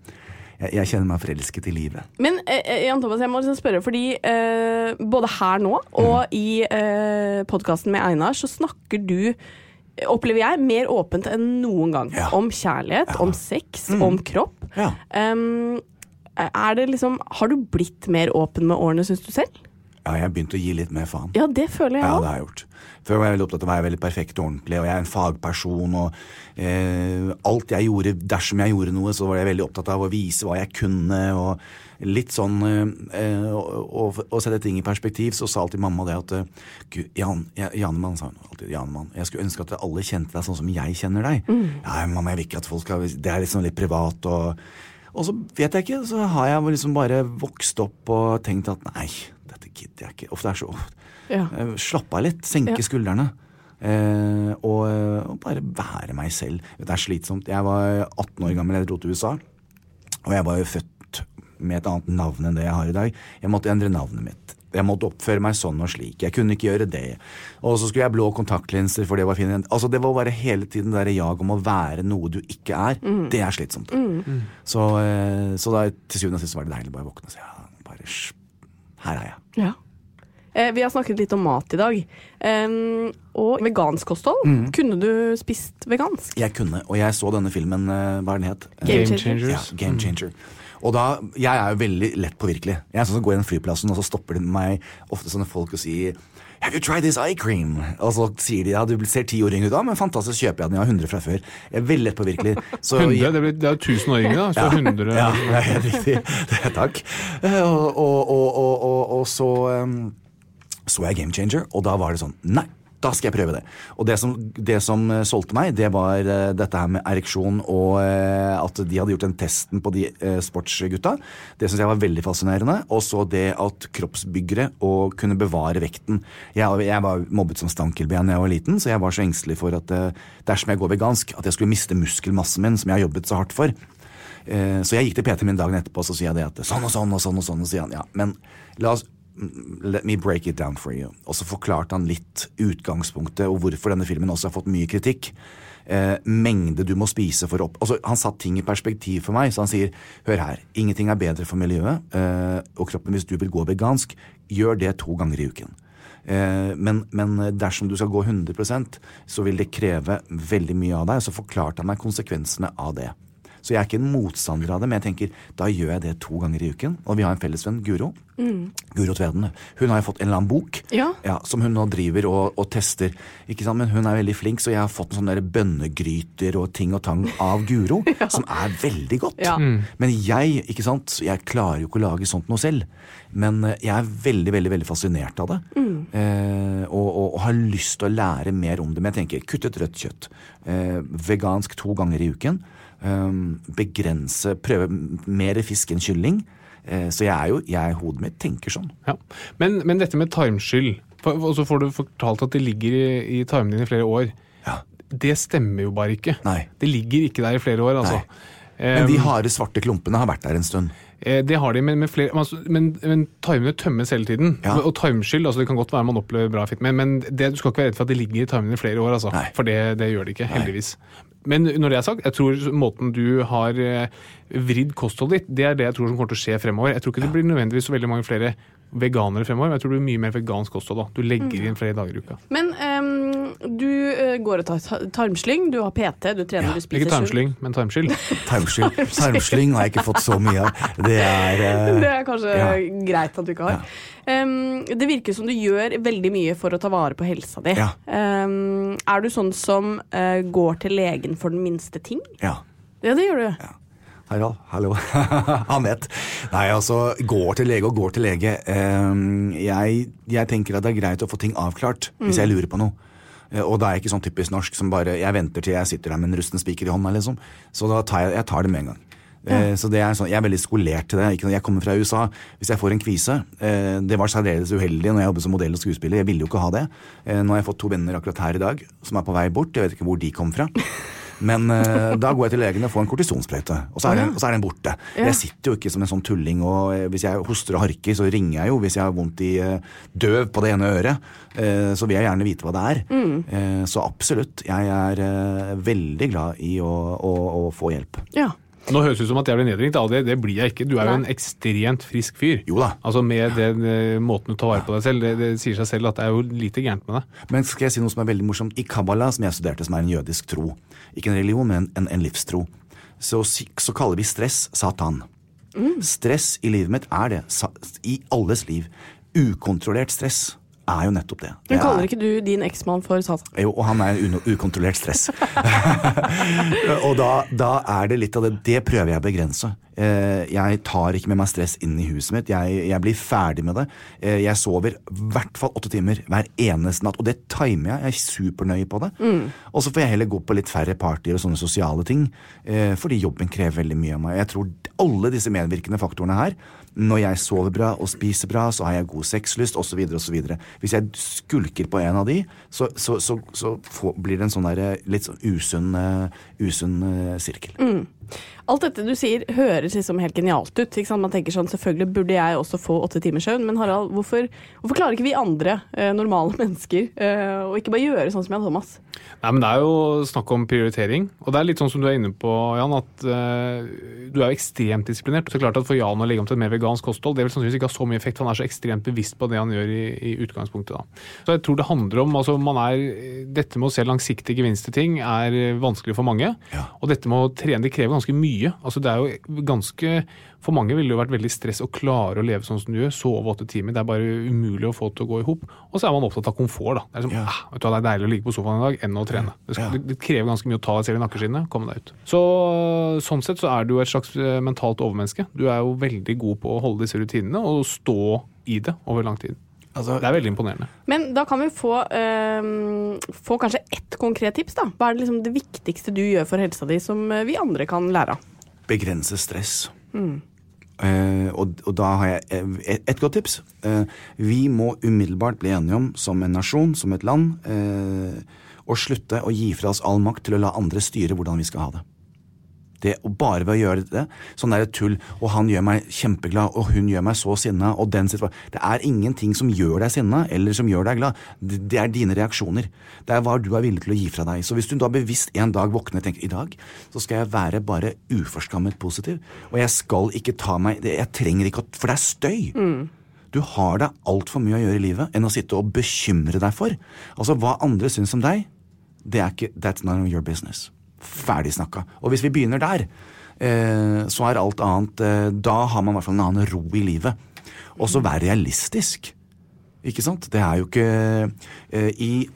jeg, kjenner meg forelsket i livet. Men eh, Jan Thomas, jeg må liksom spørre, fordi eh, både her nå og i eh, podkasten med Einar, så snakker du Opplever jeg mer åpent enn noen gang Ja. om kjærlighet, om sex, om kropp. Ja. Um, er det liksom Har du blitt mer åpen med årene, syns du selv? Ja, jeg har begynt å gi litt mer faen. Ja, det føler jeg Ja, det har jeg gjort. Før var jeg veldig opptatt av å være veldig perfekt og ordentlig, og jeg er en fagperson, og eh, alt jeg gjorde, dersom jeg gjorde noe, så var jeg veldig opptatt av å vise hva jeg kunne, og litt sånn eh, å, å sette ting i perspektiv, så sa alltid mamma det at eh, Gud, Jan, Janemann, sa hun alltid, Janemann, jeg skulle ønske at alle kjente deg sånn som jeg kjenner deg. Ja, mamma, jeg vil ikke at folk skal, det er liksom litt privat, og og så vet jeg ikke, så har jeg liksom bare vokst opp og tenkt at nei, dette gidder jeg ikke. Ofte er så Ja. Slapp av litt, senke Ja. skuldrene. Eh, og, og bare være meg selv. Det er slitsomt. Jeg var 18 år gammel da jeg dro til USA. Og jeg var jo født med et annet navn enn det jeg har i dag. Jeg måtte endre navnet mitt. Jeg måtte oppføre meg sånn og slik. Jeg kunne ikke gjøre det. Og så skulle jeg blå kontaktlinser, for det var fint. Altså, det var bare hele tiden det jag om å være noe du ikke er. Det er slitsomt. Så, eh, så da, til syvende og sist var det deilig bare å våkne og si ja, bare, her er jeg. Ja. Eh, vi har snakket litt om mat i dag. Um, og vegansk kosthold. Mm. Kunne du spist vegansk? Jeg kunne, og jeg så denne filmen, eh, hva er den het? Game Game Changers. Ja, Game Changer. Og da, Jeg er jo veldig lett påvirkelig. Jeg er sånn som går inn flyplassen, og så stopper de meg ofte sånne folk og sier Have you tried this eye cream? Og så sier de ja, du ser ti år yngre ut, da, men fantastisk, kjøper jeg den. Jeg har 100 fra før. Jeg er veldig lett påvirkelig. Så 100, jeg- det, blir, det er jo 1000 år yngre, da. Så 100 ja, det er helt riktig. <laughs> Det- Takk. Eh, og, og, og, og så um, så jeg Game Changer, og da var det sånn Nei, da skal jeg prøve det. Og det som, det som eh, solgte meg, det var eh, dette her med ereksjon og eh, at de hadde gjort den testen på de sportsgutta. Det syns jeg var veldig fascinerende. Og så det at kroppsbyggere og kunne bevare vekten. Jeg, jeg var mobbet som stankelben da jeg var liten, så jeg var så engstelig for at dersom jeg går vegansk, at jeg skulle miste muskelmassen min, som jeg har jobbet så hardt for. Så jeg gikk til PT min dagen etterpå og så sier jeg det at sånn og sånn og sånn. Og sånn, og sier han ja, men la oss Let me break it down for you. Og så forklarte han litt utgangspunktet og hvorfor denne filmen også har fått mye kritikk. Eh, mengde du må spise for opp... Altså, han satt ting i perspektiv for meg, så han sier hør her, ingenting er bedre for miljøet eh, og kroppen hvis du vil gå vegansk. Gjør det to ganger i uken. Eh, men, men dersom du skal gå 100% så vil det kreve veldig mye av deg. Så forklarte han meg konsekvensene av det. Så jeg er ikke en motstander av det, men jeg tenker da gjør jeg det to ganger i uken. Og vi har en fellesvenn, Guro. Guro Tveden. Hun har jo fått en eller annen bok Ja. som hun nå driver og, og tester. Ikke sant? Men hun er veldig flink, så jeg har fått sånne der bønnegryter og ting og tang av Guro, <laughs> som er veldig godt. Ja. Men jeg ikke sant, jeg klarer jo ikke å lage sånt noe selv. Men eh, jeg er veldig veldig, veldig fascinert av det. Eh, og, og, og har lyst til å lære mer om det. Men jeg tenker kutt et rødt kjøtt. Eh, vegansk to ganger i uken. Eh, begrense Prøve mer fisk enn kylling. Eh, så jeg er jo jeg, Hodet mitt tenker sånn. Ja. Men, men dette med tarmskyld, og så får du fortalt at det ligger i, i tarmen din i flere år. Ja. Det stemmer jo bare ikke. Nei. Det ligger ikke der i flere år, altså. Men de Um, harde, svarte klumpene har vært der en stund. Eh, Det har de, men, flere, altså, men, men tarmene tømmes hele tiden. Ja. Og tarmskyld, altså det kan godt være man opplever bra effekt, men, men det, du skal ikke være redd for at det ligger i tarmene i flere år. Altså, for det, det gjør det ikke, heldigvis. Men når det er sagt, jeg tror måten du har eh, vridd kostholdet ditt, det er det jeg tror som kommer til å skje fremover. Jeg tror ikke det blir nødvendigvis så veldig mange flere veganere fremover, men jeg tror det blir mye mer vegansk kosthold. da. Du legger inn flere dager i uka. Men ehm, du eh, går og tar ta- tarmslyng, du har PT, du trener, du spiser Ikke tarmslyng, men tarmskyld. <laughs> tarmskyld. tarmslyng har jeg ikke fått så mye av. Det er uh, <laughs> Det er kanskje ja. greit at du ikke har. Ehm, det virker som du gjør veldig mye for å ta vare på helsa di. Ja. Um, er du sånn som uh, går til legen for den minste ting? Ja. Ja, det gjør du. Harald, hallo. <laughs> Han vet. Nei, altså, går til lege og går til lege. Um, jeg, jeg tenker at det er greit å få ting avklart hvis jeg lurer på noe. Eh, Og da er jeg ikke sånn typisk norsk som bare Jeg venter til jeg sitter der med en rusten spiker i hånda, liksom. Så da tar jeg, jeg tar det med en gang. Ja. Så det er sånn, Jeg er veldig skolert til det. Jeg kommer fra USA. Hvis jeg får en kvise eh, Det var særdeles uheldig når jeg jobbet som modell og skuespiller. Jeg ville jo ikke ha det. Eh, Nå har jeg fått to venner akkurat her i dag som er på vei bort. Jeg vet ikke hvor de kom fra. <laughs> Men uh, da går jeg til legen og får en kortisonsprøyte, og så er den, så er den borte. Jeg sitter jo ikke som en sånn tulling, og eh, hvis jeg hoster og harker, så ringer jeg jo hvis jeg har vondt i eh, døv på det ene øret. Uh, så vil jeg gjerne vite hva det er. Eh, så absolutt, jeg er veldig glad i å, å, å få hjelp. Ja. Nå høres det ut som at jeg blir nedringt, da, det, det blir jeg ikke. Du er jo en ekstremt frisk fyr. Jo da. Altså Med den eh, måten du tar vare på deg selv. Det, det sier seg selv at det er jo lite gærent med deg. Men skal jeg si noe som er veldig morsomt? I Kabbalah, som jeg studerte, som er en jødisk tro, ikke en religion, men en, en livstro, så, så kaller vi stress Satan. Stress i livet mitt er det. I alles liv. Ukontrollert stress er jo nettopp det. Det Men kaller er- ikke du din eksmann for Satan? Jo, og han er en ukontrollert stress. <laughs> og da, da er det litt av det Det prøver jeg å begrense. Eh, jeg tar ikke med meg stress inn i huset mitt. Jeg, jeg blir ferdig med det. Eh, jeg sover i hvert fall åtte timer hver eneste natt, og det timer jeg. Jeg er supernøye på det. Og så får jeg heller gå på litt færre partyer og sånne sosiale ting, eh, fordi jobben krever veldig mye av meg. Jeg tror alle disse medvirkende faktorene her når jeg sover bra og spiser bra, så har jeg god sexlyst osv. osv. Hvis jeg skulker på en av de, så, så, så, så får, blir det en sånn der, litt sånn usunn, uh, usunn uh, sirkel. Alt dette du sier høres liksom helt genialt ut. Ikke sant? Man tenker sånn, Selvfølgelig burde jeg også få åtte timers søvn, men Harald, hvorfor, hvorfor klarer ikke vi andre, eh, normale <laughs> mennesker, eh, å ikke bare gjøre sånn som Jan Thomas? Nei, men Det er jo snakk om prioritering. Og det er litt sånn som du er inne på, Jan, at eh, du er jo ekstremt disiplinert. Så er klart at For Jan å legge om til et mer vegansk kosthold det vil sannsynligvis ikke ha så mye effekt, han er så ekstremt bevisst på det han gjør i, i utgangspunktet. da. Så jeg tror det handler om altså man er, Dette med å se langsiktige gevinster til ting er vanskelig for mange. Ja. Og dette med å trene det krever ganske mye. Altså det er jo ganske, For mange ville det jo vært veldig stress å klare å leve sånn som du gjør. Sove åtte timer. Det er bare umulig å få til å gå i hop. Og så er man opptatt av komfort. da. Det er, som, Ja. ah, vet du det er deilig å ligge på sofaen en dag enn å trene. Det, skal, Ja. det, det krever ganske mye å ta deg selv i nakkeskinnet. Komme deg ut. Så Sånn sett så er du et slags eh, mentalt overmenneske. Du er jo veldig god på å holde disse rutinene og stå i det over lang tid. Altså, Det er veldig imponerende. Men da kan vi få, øh, få kanskje ett konkret tips. da. Hva er det, liksom det viktigste du gjør for helsa di som eh, vi andre kan lære av? begrense stress. Eh, og, og da har jeg eh, et, et godt tips. Uh, vi må umiddelbart bli enige om, som en nasjon, som et land, uh, å slutte å gi fra oss all makt til å la andre styre hvordan vi skal ha det. Det og Bare ved å gjøre det, sånn er det tull, og han gjør meg kjempeglad, og hun gjør meg så sinna, og den situasjonen Det er ingenting som gjør deg sinna, eller som gjør deg glad. Det, det er dine reaksjoner. Det er hva du er villig til å gi fra deg. Så hvis du da bevisst en dag våkner og tenker i dag så skal jeg være bare uforskammet positiv, og jeg skal ikke ta meg Jeg trenger ikke å For det er støy. Du har da altfor mye å gjøre i livet enn å sitte og bekymre deg for. Altså, hva andre syns om deg, det er ikke That's none of your business. Ferdig snakka. Og hvis vi begynner der, eh, så er alt annet eh, Da har man i hvert fall en annen ro i livet. Og så være realistisk. Ikke sant? Det er jo ikke eh, I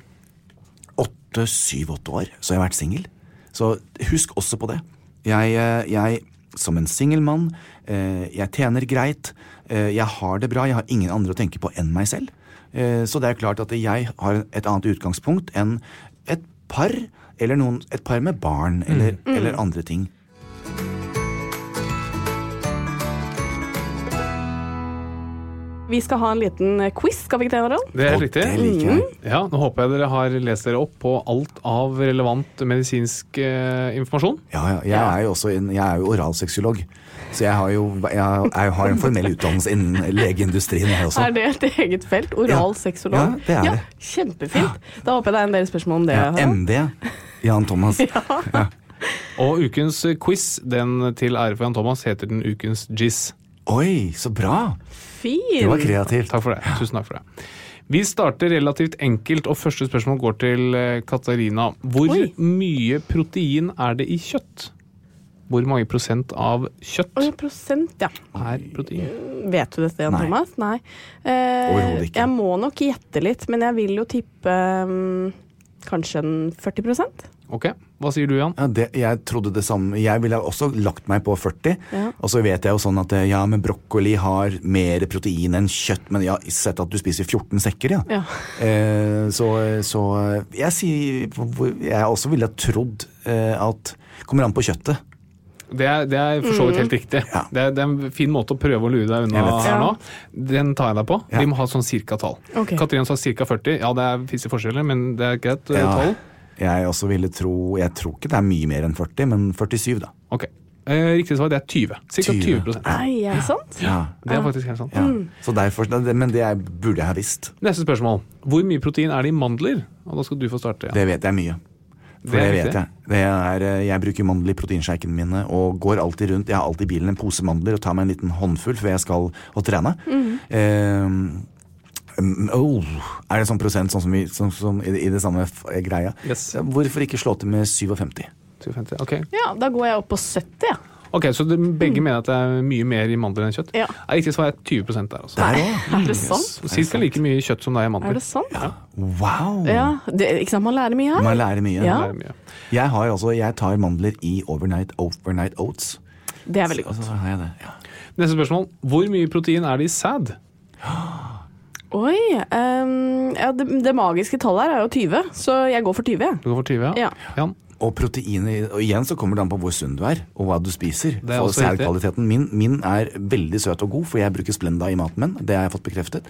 åtte, syv, åtte år så har jeg vært singel. Så husk også på det. Jeg, jeg som en singel mann, jeg tjener greit, jeg har det bra, jeg har ingen andre å tenke på enn meg selv. Så det er klart at jeg har et annet utgangspunkt enn et par, eller noen, et par med barn, eller, eller andre ting. Vi skal ha en liten eh, quiz, skal vi ikke det, Harald? Det er helt riktig. det liker jeg. Ja, Nå håper jeg dere har lest dere opp på alt av relevant medisinsk eh, informasjon. Ja, ja, jeg er jo også en, jeg er jo oralsexolog. Så jeg har jo jeg, jeg har en formell utdannelse innen legeindustrien, jeg også. Er det et eget felt? Oral sexolog? Ja, det er det. ja. Kjempefint. Da håper jeg det er en del spørsmål om det. Ja, Harald. MD. Jan Thomas. <laughs> Ja. Og ukens quiz, den til ære for Jan Thomas, heter den Ukens jizz. Oi, så bra! Fin. Det var kreativt. Takk for det. Tusen takk for det. Vi starter relativt enkelt, og første spørsmål går til eh, Katarina. Hvor Oi. mye protein er det i kjøtt? Hvor mange prosent av kjøtt Oi, prosent, ja. er protein? Vet du dette, Jan Nei. Thomas? Nei. Eh, ikke. Jeg må nok gjette litt, men jeg vil jo tippe mm, kanskje en 40% Ok, Hva sier du, Jan? Ja, det, jeg trodde det samme. Jeg ville også lagt meg på 40. Ja. Og så vet jeg jo sånn at eh, ja, men brokkoli har mer protein enn kjøtt. Men jeg har sett at du spiser 14 sekker, ja. Ja. Eh, så, så jeg sier Jeg også ville trodd eh, at Kommer an på kjøttet. Det er, det er for så vidt helt riktig. Ja. Det, er, det er en fin måte å prøve å lure deg unna her nå. Den tar jeg deg på. Ja. Vi må ha sånn cirka tall. Okay. Katrin sa cirka 40. Ja, det er fisse forskjeller, men det er et greit eh, Ja. tall. Jeg også ville tro Jeg tror ikke det er mye mer enn 40, men 47, da. Okay. Eh, riktig svar det er 20. Cirka 20. 20 prosent. Nei, er det sant? Ja. Det er faktisk helt sant. ja. Så derfor, men det er- burde jeg ha visst. Neste spørsmål. Hvor mye protein er det i mandler? Og da skal du få starte. Ja. Det vet jeg mye. For Det det, vet jeg. Det er, eh, jeg bruker mandel i proteinshakene mine og går alltid rundt. Jeg har alltid i bilen en pose mandler og tar meg en liten håndfull før jeg skal og trene. Eh, um, oh, er det sånn prosent sånn som, vi, sånn, som i, i det samme f- greia? Yes. Hvorfor ikke slå til med 57? 57 okay. Ja, da går jeg opp på 70, ja. Ok, Så dere begge mener at det er mye mer i mandler enn kjøtt? Ja. Nei, Riktig svar er 20% der. altså. Der? Er det sant? Cirka like mye kjøtt som det er i mandler. Er det sant? Ja. Wow! det, ikke sant, man lærer mye her. Man lærer mye. Ja. Man lærer mye. Jeg, har altså, jeg tar mandler i overnight, overnight oats. Det er veldig godt. så har jeg det. Ja. Neste spørsmål. Hvor mye protein er det i sæd? Oi, um, ja, det, det magiske tallet her er jo 20, så jeg går for 20. Du går for 20, ja? Ja. Jan? Og proteiner, og igjen så kommer det an på hvor sunn du er, og hva du spiser. Er For også. Sædkvaliteten min, min er veldig søt og god, for jeg bruker Splenda i maten min. Det har jeg fått bekreftet.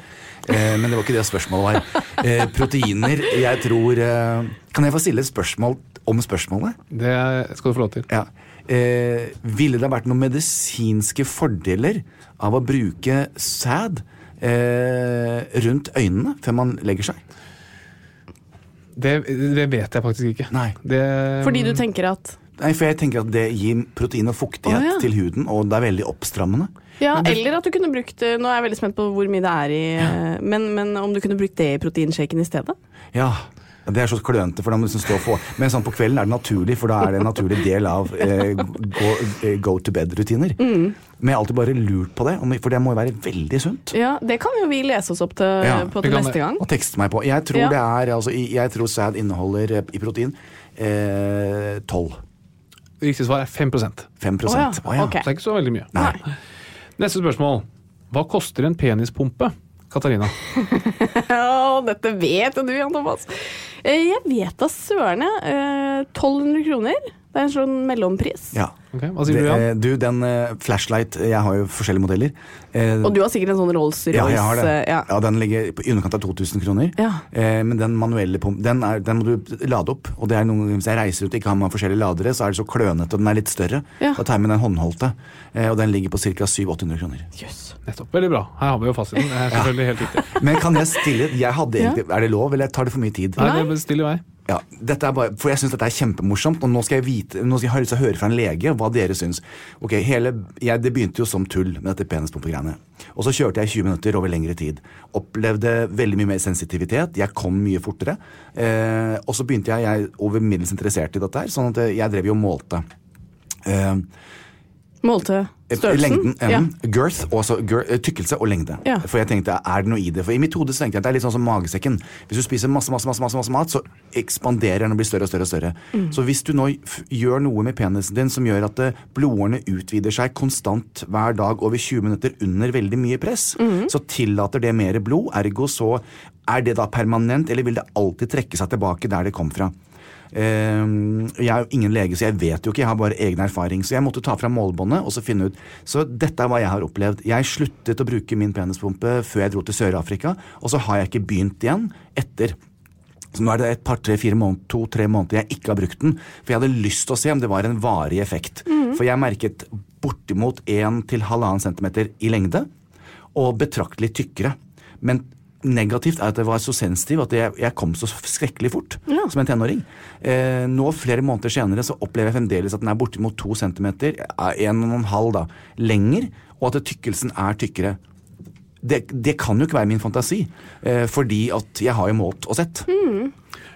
Eh, men det var ikke det spørsmålet var. Eh, proteiner, jeg tror eh, Kan jeg få stille et spørsmål om spørsmålet? Det skal du få lov til. Ja. Eh, ville det vært noen medisinske fordeler av å bruke sæd eh, rundt øynene før man legger seg? Det, det vet jeg faktisk ikke. Nei. Det, Fordi du tenker at Nei, for jeg tenker at det gir protein og fuktighet oh, ja. til huden, og det er veldig oppstrammende. Ja, eller at du kunne brukt eh, Nå er jeg veldig spent på hvor mye det er i ja. men, men om du kunne brukt det i proteinshaken i stedet? Ja, det er så klønete, for da må du liksom stå og få Men sånn på kvelden er det naturlig, for da er det en naturlig del av eh, go, eh, go to bed-rutiner. Mm. Men jeg har alltid bare lurt på det, for det må jo være veldig sunt. Ja, det kan jo vi lese oss opp til, Ja, på til neste gang. Og tekste meg på. Jeg tror Ja. det er, altså, jeg tror sæd inneholder eh, i protein eh, 12. Riktig svar er 5 Så 5 oh, ja, Oh, ja. Så det er ikke så veldig mye. Nei. Neste spørsmål. Hva koster en penispumpe? Katarina. <laughs> Ja, dette vet jo du, Jan Thomas. Eh, Jeg vet da søren, jeg. Eh, 1200 kroner. Det er en sånn mellompris. Ja. Okay, Hva sier Det, du, Jan? eh, du, den flashlight Jeg har jo forskjellige modeller. Eh, Og du har sikkert en sånn Rolls-Royce. ja, jeg har det. Ja. Ja. den ligger på i underkant av 2000 kroner. Ja. Eh, men den manuelle pump, den, er, den må du lade opp. Og det er noen, hvis jeg reiser ut og ikke har med forskjellige ladere, så er det så klønete, og den er litt større. Ja. Da tar jeg med den håndholdte, eh, og den ligger på ca. 700-800 kroner. Nettopp. Veldig bra. Her har vi jo fasiten. Det er selvfølgelig helt riktig. <laughs> Men kan jeg stille Jeg hadde egentlig, Er det lov, eller tar det for mye tid? Nei, det er stille i vei. Ja, dette er bare, for Jeg syns dette er kjempemorsomt, og nå skal jeg vite, nå skal jeg lyst til å høre fra en lege hva dere syns. Ok, hele, jeg, Det begynte jo som tull med dette penispumpegreiene. Og så kjørte jeg 20 minutter over lengre tid. Opplevde veldig mye mer sensitivitet. Jeg kom mye fortere. Eh, og så begynte jeg, jeg over middels interessert i dette her, sånn at jeg drev jo og målte. Eh, Målte størrelsen? Lengden, Ja. girth, også girth, eh, tykkelse og lengde. Ja. For jeg tenkte, er det noe i det? For i mitt hode så tenkte jeg at det er litt sånn som magesekken. Hvis du spiser masse, masse, masse, masse, mat, så ekspanderer den og blir større og større. og større. Mm. Så hvis du nå gjør noe med penisen din som gjør at eh, blodårene utvider seg konstant hver dag over 20 minutter under veldig mye press, Mm. så tillater det mer blod. Ergo så er det da permanent, eller vil det alltid trekke seg tilbake der det kom fra? Eh, jeg er jo ingen lege, så jeg vet jo ikke. Jeg har bare egen erfaring. Så jeg måtte ta fram målebåndet og så finne ut. Så dette er hva jeg har opplevd. Jeg sluttet å bruke min penispumpe før jeg dro til Sør-Afrika, og så har jeg ikke begynt igjen etter. Så nå er det et par, tre, fire måneder, to-tre måneder jeg ikke har brukt den. For jeg hadde lyst til å se om det var en varig effekt. For jeg merket bortimot 1 til halvannen centimeter i lengde, og betraktelig tykkere. Men negativt er at jeg var så sensitiv at jeg, jeg kom så skrekkelig fort som en tenåring. Eh, nå, flere måneder senere, så opplever jeg fremdeles at den er bortimot to centimeter, en og en halv da, lenger, og at tykkelsen er tykkere. Det, det kan jo ikke være min fantasi, eh, fordi at jeg har jo målt og sett.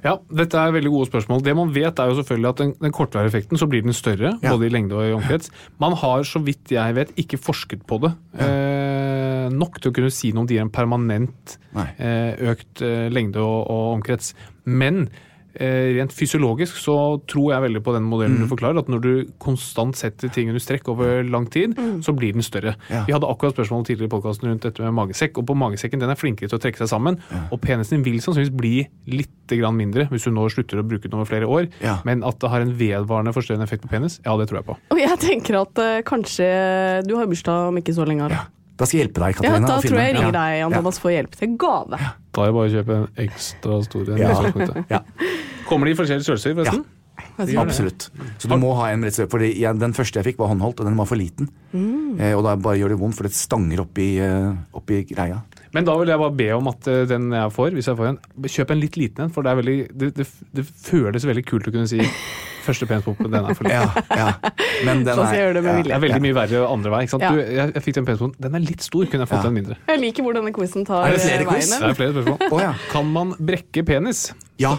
Ja, dette er veldig gode spørsmål. Det man vet er jo selvfølgelig at den, den kortvarige effekten så blir den større, Ja. både i lengde og i omkrets. Man har så vidt jeg vet ikke forsket på det eh, nok til å kunne si noe om det gir en permanent eh, økt eh, lengde og, og omkrets. Men rent fysiologisk så tror jeg veldig på den modellen Mm. du forklarer, at når du konstant setter ting under strekk over lang tid, så blir den større. Ja. Vi hadde akkurat spørsmål tidligere i podkasten rundt dette med magesekk, og på magesekken den er flinkere til å trekke seg sammen, og penisen din vil sannsynligvis bli litt grann mindre hvis du nå slutter å bruke den over flere år, Ja. men at det har en vedvarende forstørrende effekt på penis, ja, det tror jeg på. Og jeg tenker at uh, kanskje Du har bursdag om ikke så lenge. Aron. Da skal jeg hjelpe deg, Ja, Katarina. da tror jeg jeg ringer deg, Jan Ja. Thomas, for hjelp til gave. Da er det bare å kjøpe en ekstra stor en. Ja. Liksom. Ja. Kommer de i forskjellige størrelser, forresten? Absolutt. Så du må ha en rett og slett, fordi Den første jeg fikk, var håndholdt, og den var for liten. Eh, og da bare gjør det vondt, for det stanger oppi, uh, oppi greia. Men da vil jeg bare be om at eh, den jeg får, hvis jeg får en, kjøp en litt liten en, for det, er veldig, det, det, det føles veldig kult å kunne si første penispumpen den er for liten. Ja, ja. Men den <laughs> er, skal det med ja. Det er veldig mye verre andre vei. ikke sant? Ja. Du, jeg, jeg fikk den penspumpen, den er litt stor, kunne jeg fått Ja. den mindre. Jeg liker hvor denne quizen tar Er det flere eh, quiz? Det er flere spørsmål. oh, ja. Kan man brekke penis? ja.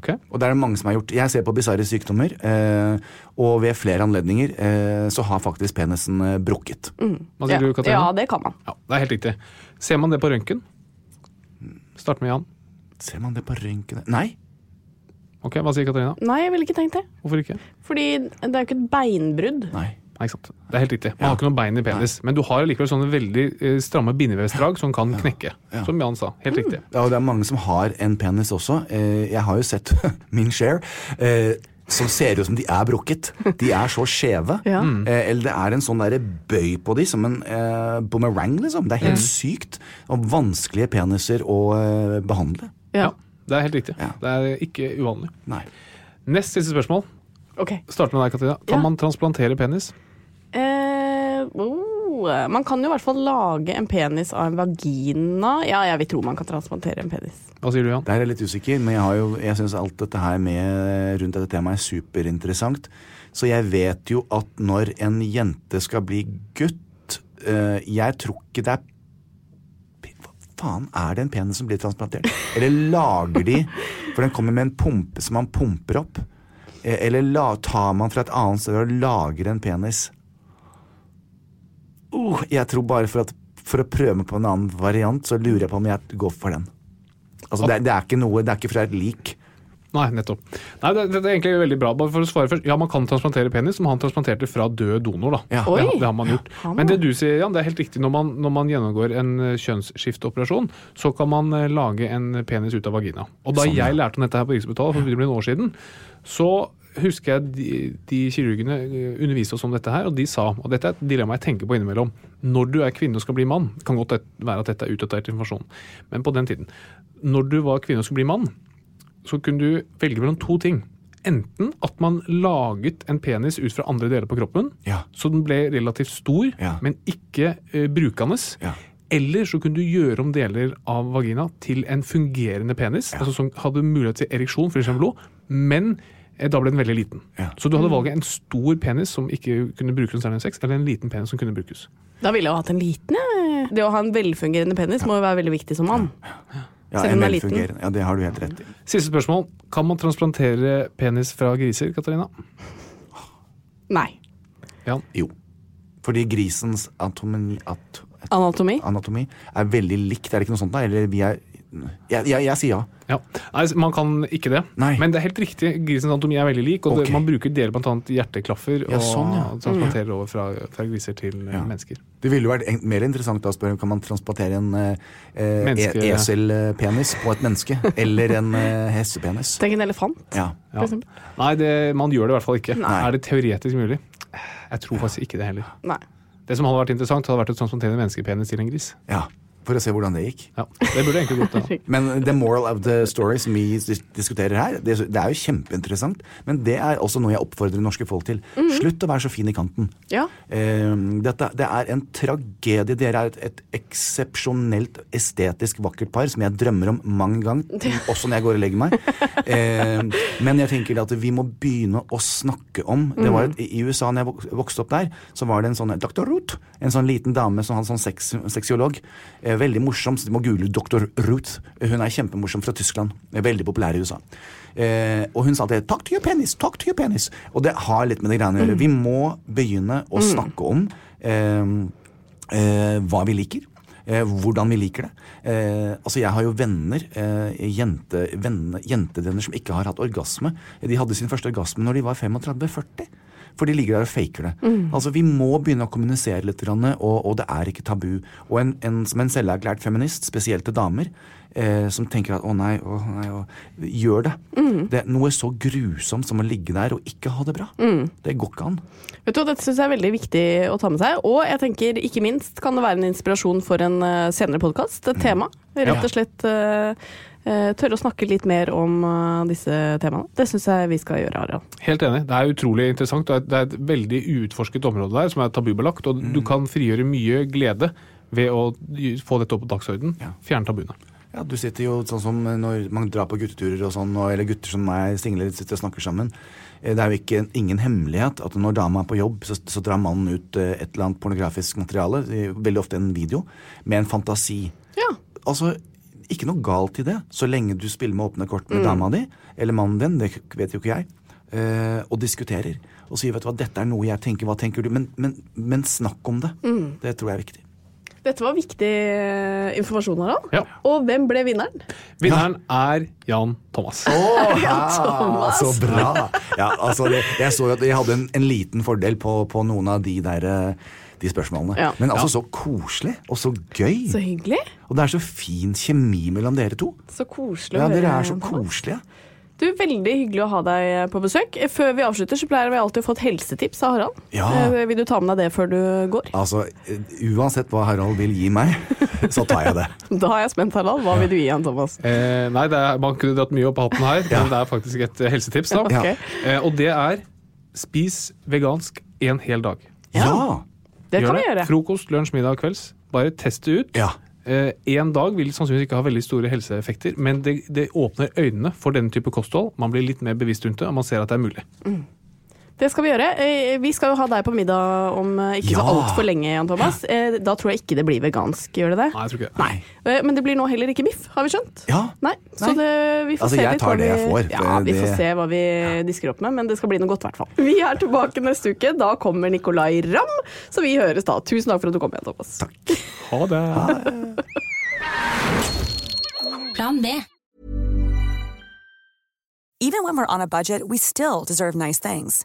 Okay. Og det er det mange som har gjort. Jeg ser på bisarre sykdommer, eh, og ved flere anledninger eh, så har faktisk penisen eh, brukket. Mm. Ja. ja, det kan man. Ja, det er helt riktig. Ser man det på røntgen? Start med Jan. Ser man det på røntgen Nei. Ok, Hva sier Katarina? Nei, jeg ville ikke tenkt det. Hvorfor ikke? Fordi det er jo ikke et beinbrudd. Nei. Nei, ikke sant. Det er helt riktig. Man har ikke noe bein i penis. Men du har likevel sånne veldig eh, stramme bindevevsdrag som kan knekke. Ja. Som Jan sa. Helt riktig. Ja, og det er mange som har en penis også. Eh, jeg har jo sett <laughs> min share. Som ser ut som de er brukket. De er så skjeve. <laughs> Ja. Eh, eller det er en sånn der bøy på de, som en eh, boomerang, liksom. Det er helt sykt. Og vanskelige peniser å eh, behandle. Ja. Ja. Det er helt riktig. Ja. Det er ikke uvanlig. Nei. Nest siste spørsmål. Okay. Starter med deg, Katina. Kan Ja. man transplantere penis? Eh, oh, man kan jo i hvert fall lage en penis av en vagina. Ja, jeg vil tro man kan transplantere en penis. Hva sier du, Jan? Der er jeg litt usikker, men jeg, har jo, jeg syns alt dette her med rundt dette temaet er superinteressant. Så jeg vet jo at når en jente skal bli gutt eh, Jeg tror ikke det er faen er det en penis som blir transplantert? Eller lager de For den kommer med en pumpe som man pumper opp. Eh, Eller la, tar man fra et annet sted og lager en penis? Uh, jeg tror bare for, at, for å prøve meg på en annen variant, så lurer jeg på om jeg går for den. Altså, det, er- det er ikke noe Det er ikke fra et lik. Nei, nettopp. Nei, det, det er egentlig veldig bra. Bare for å svare først. Ja, man kan transplantere penis, men han transplanterte fra død donor, da. Ja. Oi. Det, det har man gjort. Men det du sier, Jan, det er helt riktig. Når man, når man gjennomgår en eh, kjønnsskifteoperasjon, så kan man eh, lage en penis ut av vagina. Og da Sånn, ja. jeg lærte om dette her på Rikshospitalet for det begynner å bli noen år siden, så husker jeg de, de kirurgene eh, underviste oss om dette her, og de sa, og dette er et dilemma jeg tenker på innimellom, når du er kvinne og skal bli mann, kan godt være at dette er utdatert informasjon, men på den tiden, når du var kvinne og skulle bli mann, så kunne du velge mellom to ting. Enten at man laget en penis ut fra andre deler på kroppen, Ja. så den ble relativt stor, Ja. men ikke uh, brukende. Ja. Eller så kunne du gjøre om deler av vagina til en fungerende penis, altså som hadde mulighet til ereksjon, for eksempel, Men eh, da ble den veldig liten. Ja. Så du hadde valget en stor penis som ikke kunne bruke noe særlig sex, eller en liten penis som kunne brukes. Da ville jeg jo hatt en liten, jeg. Det å ha en velfungerende penis må jo være veldig viktig som mann. Ja, en er velfungerende. Ja, det har du helt rett i. Siste spørsmål. Kan man transplantere penis fra griser, Katarina? Nei. Jan? Jo. Fordi grisens atomi, at, Anatomi? anatomi er veldig likt, er det ikke noe sånt da? Eller vi er Jeg, jeg, jeg sier ja. Ja. Nei, man kan ikke det. Nei. Men det er helt riktig. Grisens anatomi er veldig lik. Og okay. det, man bruker deler bl.a. hjerteklaffer Ja, sånn, ja. og transplanterer over fra, fra griser til eh, Ja. mennesker. Det ville jo vært en, mer interessant å spørre kan man transplantere en eh, eh, Menneske- e eselpenis på et menneske, eller en eh, hestepenis. Tenk en elefant. Ja. Ja. eksempel. Nei, det, man gjør det i hvert fall ikke. Nei. Er det teoretisk mulig? Jeg tror faktisk ikke det heller. Nei. Det som hadde vært interessant, hadde vært å transplantere en menneskepenis til en gris. ja. For å se hvordan det gikk. Ja, Det burde egentlig gått, da. <laughs> Men the moral of the story som vi diskuterer her, det, det er jo kjempeinteressant. Men det er også noe jeg oppfordrer norske folk til. Slutt å være så fin i kanten. Ja. Eh, dette, det er en tragedie. Dere er et, et eksepsjonelt estetisk vakkert par som jeg drømmer om mange ganger, <laughs> også når jeg går og legger meg. Eh, men jeg tenker at vi må begynne å snakke om det var et, I USA, når jeg vokste opp der, så var det en sånn Dr. Root, en sånn liten dame som hadde sånn sex, sexiolog. Veldig morsom, så du må google Dr. Ruth. Hun er kjempemorsom fra Tyskland. Er veldig populær i USA. Eh, og hun sa alltid 'talk to your penis', talk to your penis. Og det har litt med det greiene å gjøre. Vi må begynne å snakke om eh, eh, hva vi liker. Eh, hvordan vi liker det. Eh, altså Jeg har jo venner, eh, jente, venner jentevenner som ikke har hatt orgasme. De hadde sin første orgasme når de var 35-40. For de ligger der og faker det. Altså Vi må begynne å kommunisere litt, og, og det er ikke tabu. Og en, en, som en selverklært feminist, spesielt til damer, eh, som tenker at å nei, å nei, å, gjør det. Det er noe så grusomt som å ligge der og ikke ha det bra. Det går ikke an. Vet du, Dette syns jeg er veldig viktig å ta med seg. Og jeg tenker ikke minst kan det være en inspirasjon for en eh, senere podkast. Et tema. Rett og slett eh, tørre å snakke litt mer om eh, disse temaene. Det syns jeg vi skal gjøre, Harald. Helt enig. Det er utrolig interessant. Det er- Det er et veldig uutforsket område der som er tabubelagt. Og du kan frigjøre mye glede ved å få dette opp på dagsordenen. Ja. Fjerne tabuene. Ja, Du sitter jo sånn som når man drar på gutteturer og sånn, eller gutter som er singler, sitter og snakker sammen. Eh, Det er jo ikke, ingen hemmelighet at når dama er på jobb, så, så drar mannen ut eh, et eller annet pornografisk materiale, eh, veldig ofte en video, med en fantasi. Ja. Altså, ikke noe galt i det, så lenge du spiller med åpne kort med dama di, eller mannen din, det vet jo ikke jeg, eh, og diskuterer. Og sier vet du hva, dette er noe jeg tenker, hva tenker du? Men, men, men snakk om det. Det tror jeg er viktig. Dette var viktig eh, informasjon, Harald. Ja. Og hvem ble vinneren? Vinneren er Jan Thomas. Ah, <laughs> så bra! Ja, altså, det, jeg så jo at jeg hadde en, en liten fordel på, på noen av de der eh, de spørsmålene. Ja. Men altså så koselig, og så gøy. Så hyggelig. Og det er så fin kjemi mellom dere to. Så koselig å høre. Ja, dere er så koselige. Du, Veldig hyggelig å ha deg på besøk. Før vi avslutter, så pleier vi alltid å få et helsetips av Harald. Ja. Eh, Vil du ta med deg det før du går? Altså, eh, uansett hva Harald vil gi meg, <laughs> så tar jeg det. Da er jeg spent, Harald. Hva vil du gi han, Thomas? Eh, nei, det er, Man kunne dratt mye opp av hatten her, men det er faktisk et eh, helsetips. da. Ja, okay. Eh, og det er spis vegansk en hel dag. Ja! Det Gjør kan vi gjøre. Frokost, lunsj, middag, kvelds. Bare test det ut. Ja. Én dag vil sannsynligvis ikke ha veldig store helseeffekter, men det, det åpner øynene for denne type kosthold. Man blir litt mer bevisst rundt det, og man ser at det er mulig. Det skal vi gjøre. Eh, Vi skal jo ha deg på middag om ikke ikke så Ja. altfor lenge, Jan Thomas. Eh, Da tror jeg ikke det blir vegansk, gjør det det? Nei, jeg tror ikke det. Nei. Eh, Men det blir nå heller ikke biff, har vi skjønt? Ja. Nei, så det, vi får Altså, se jeg litt tar det jeg vi- får, Ja, vi får se hva vi disker opp med, men det skal bli noe godt i hvert fall. Vi er tilbake neste uke. Da kommer Nicolay Ramm, så vi høres da. Tusen takk for at du kom, Jan Thomas. Takk. Ha det. Plan B. Even when we're on a budget, we still deserve nice things.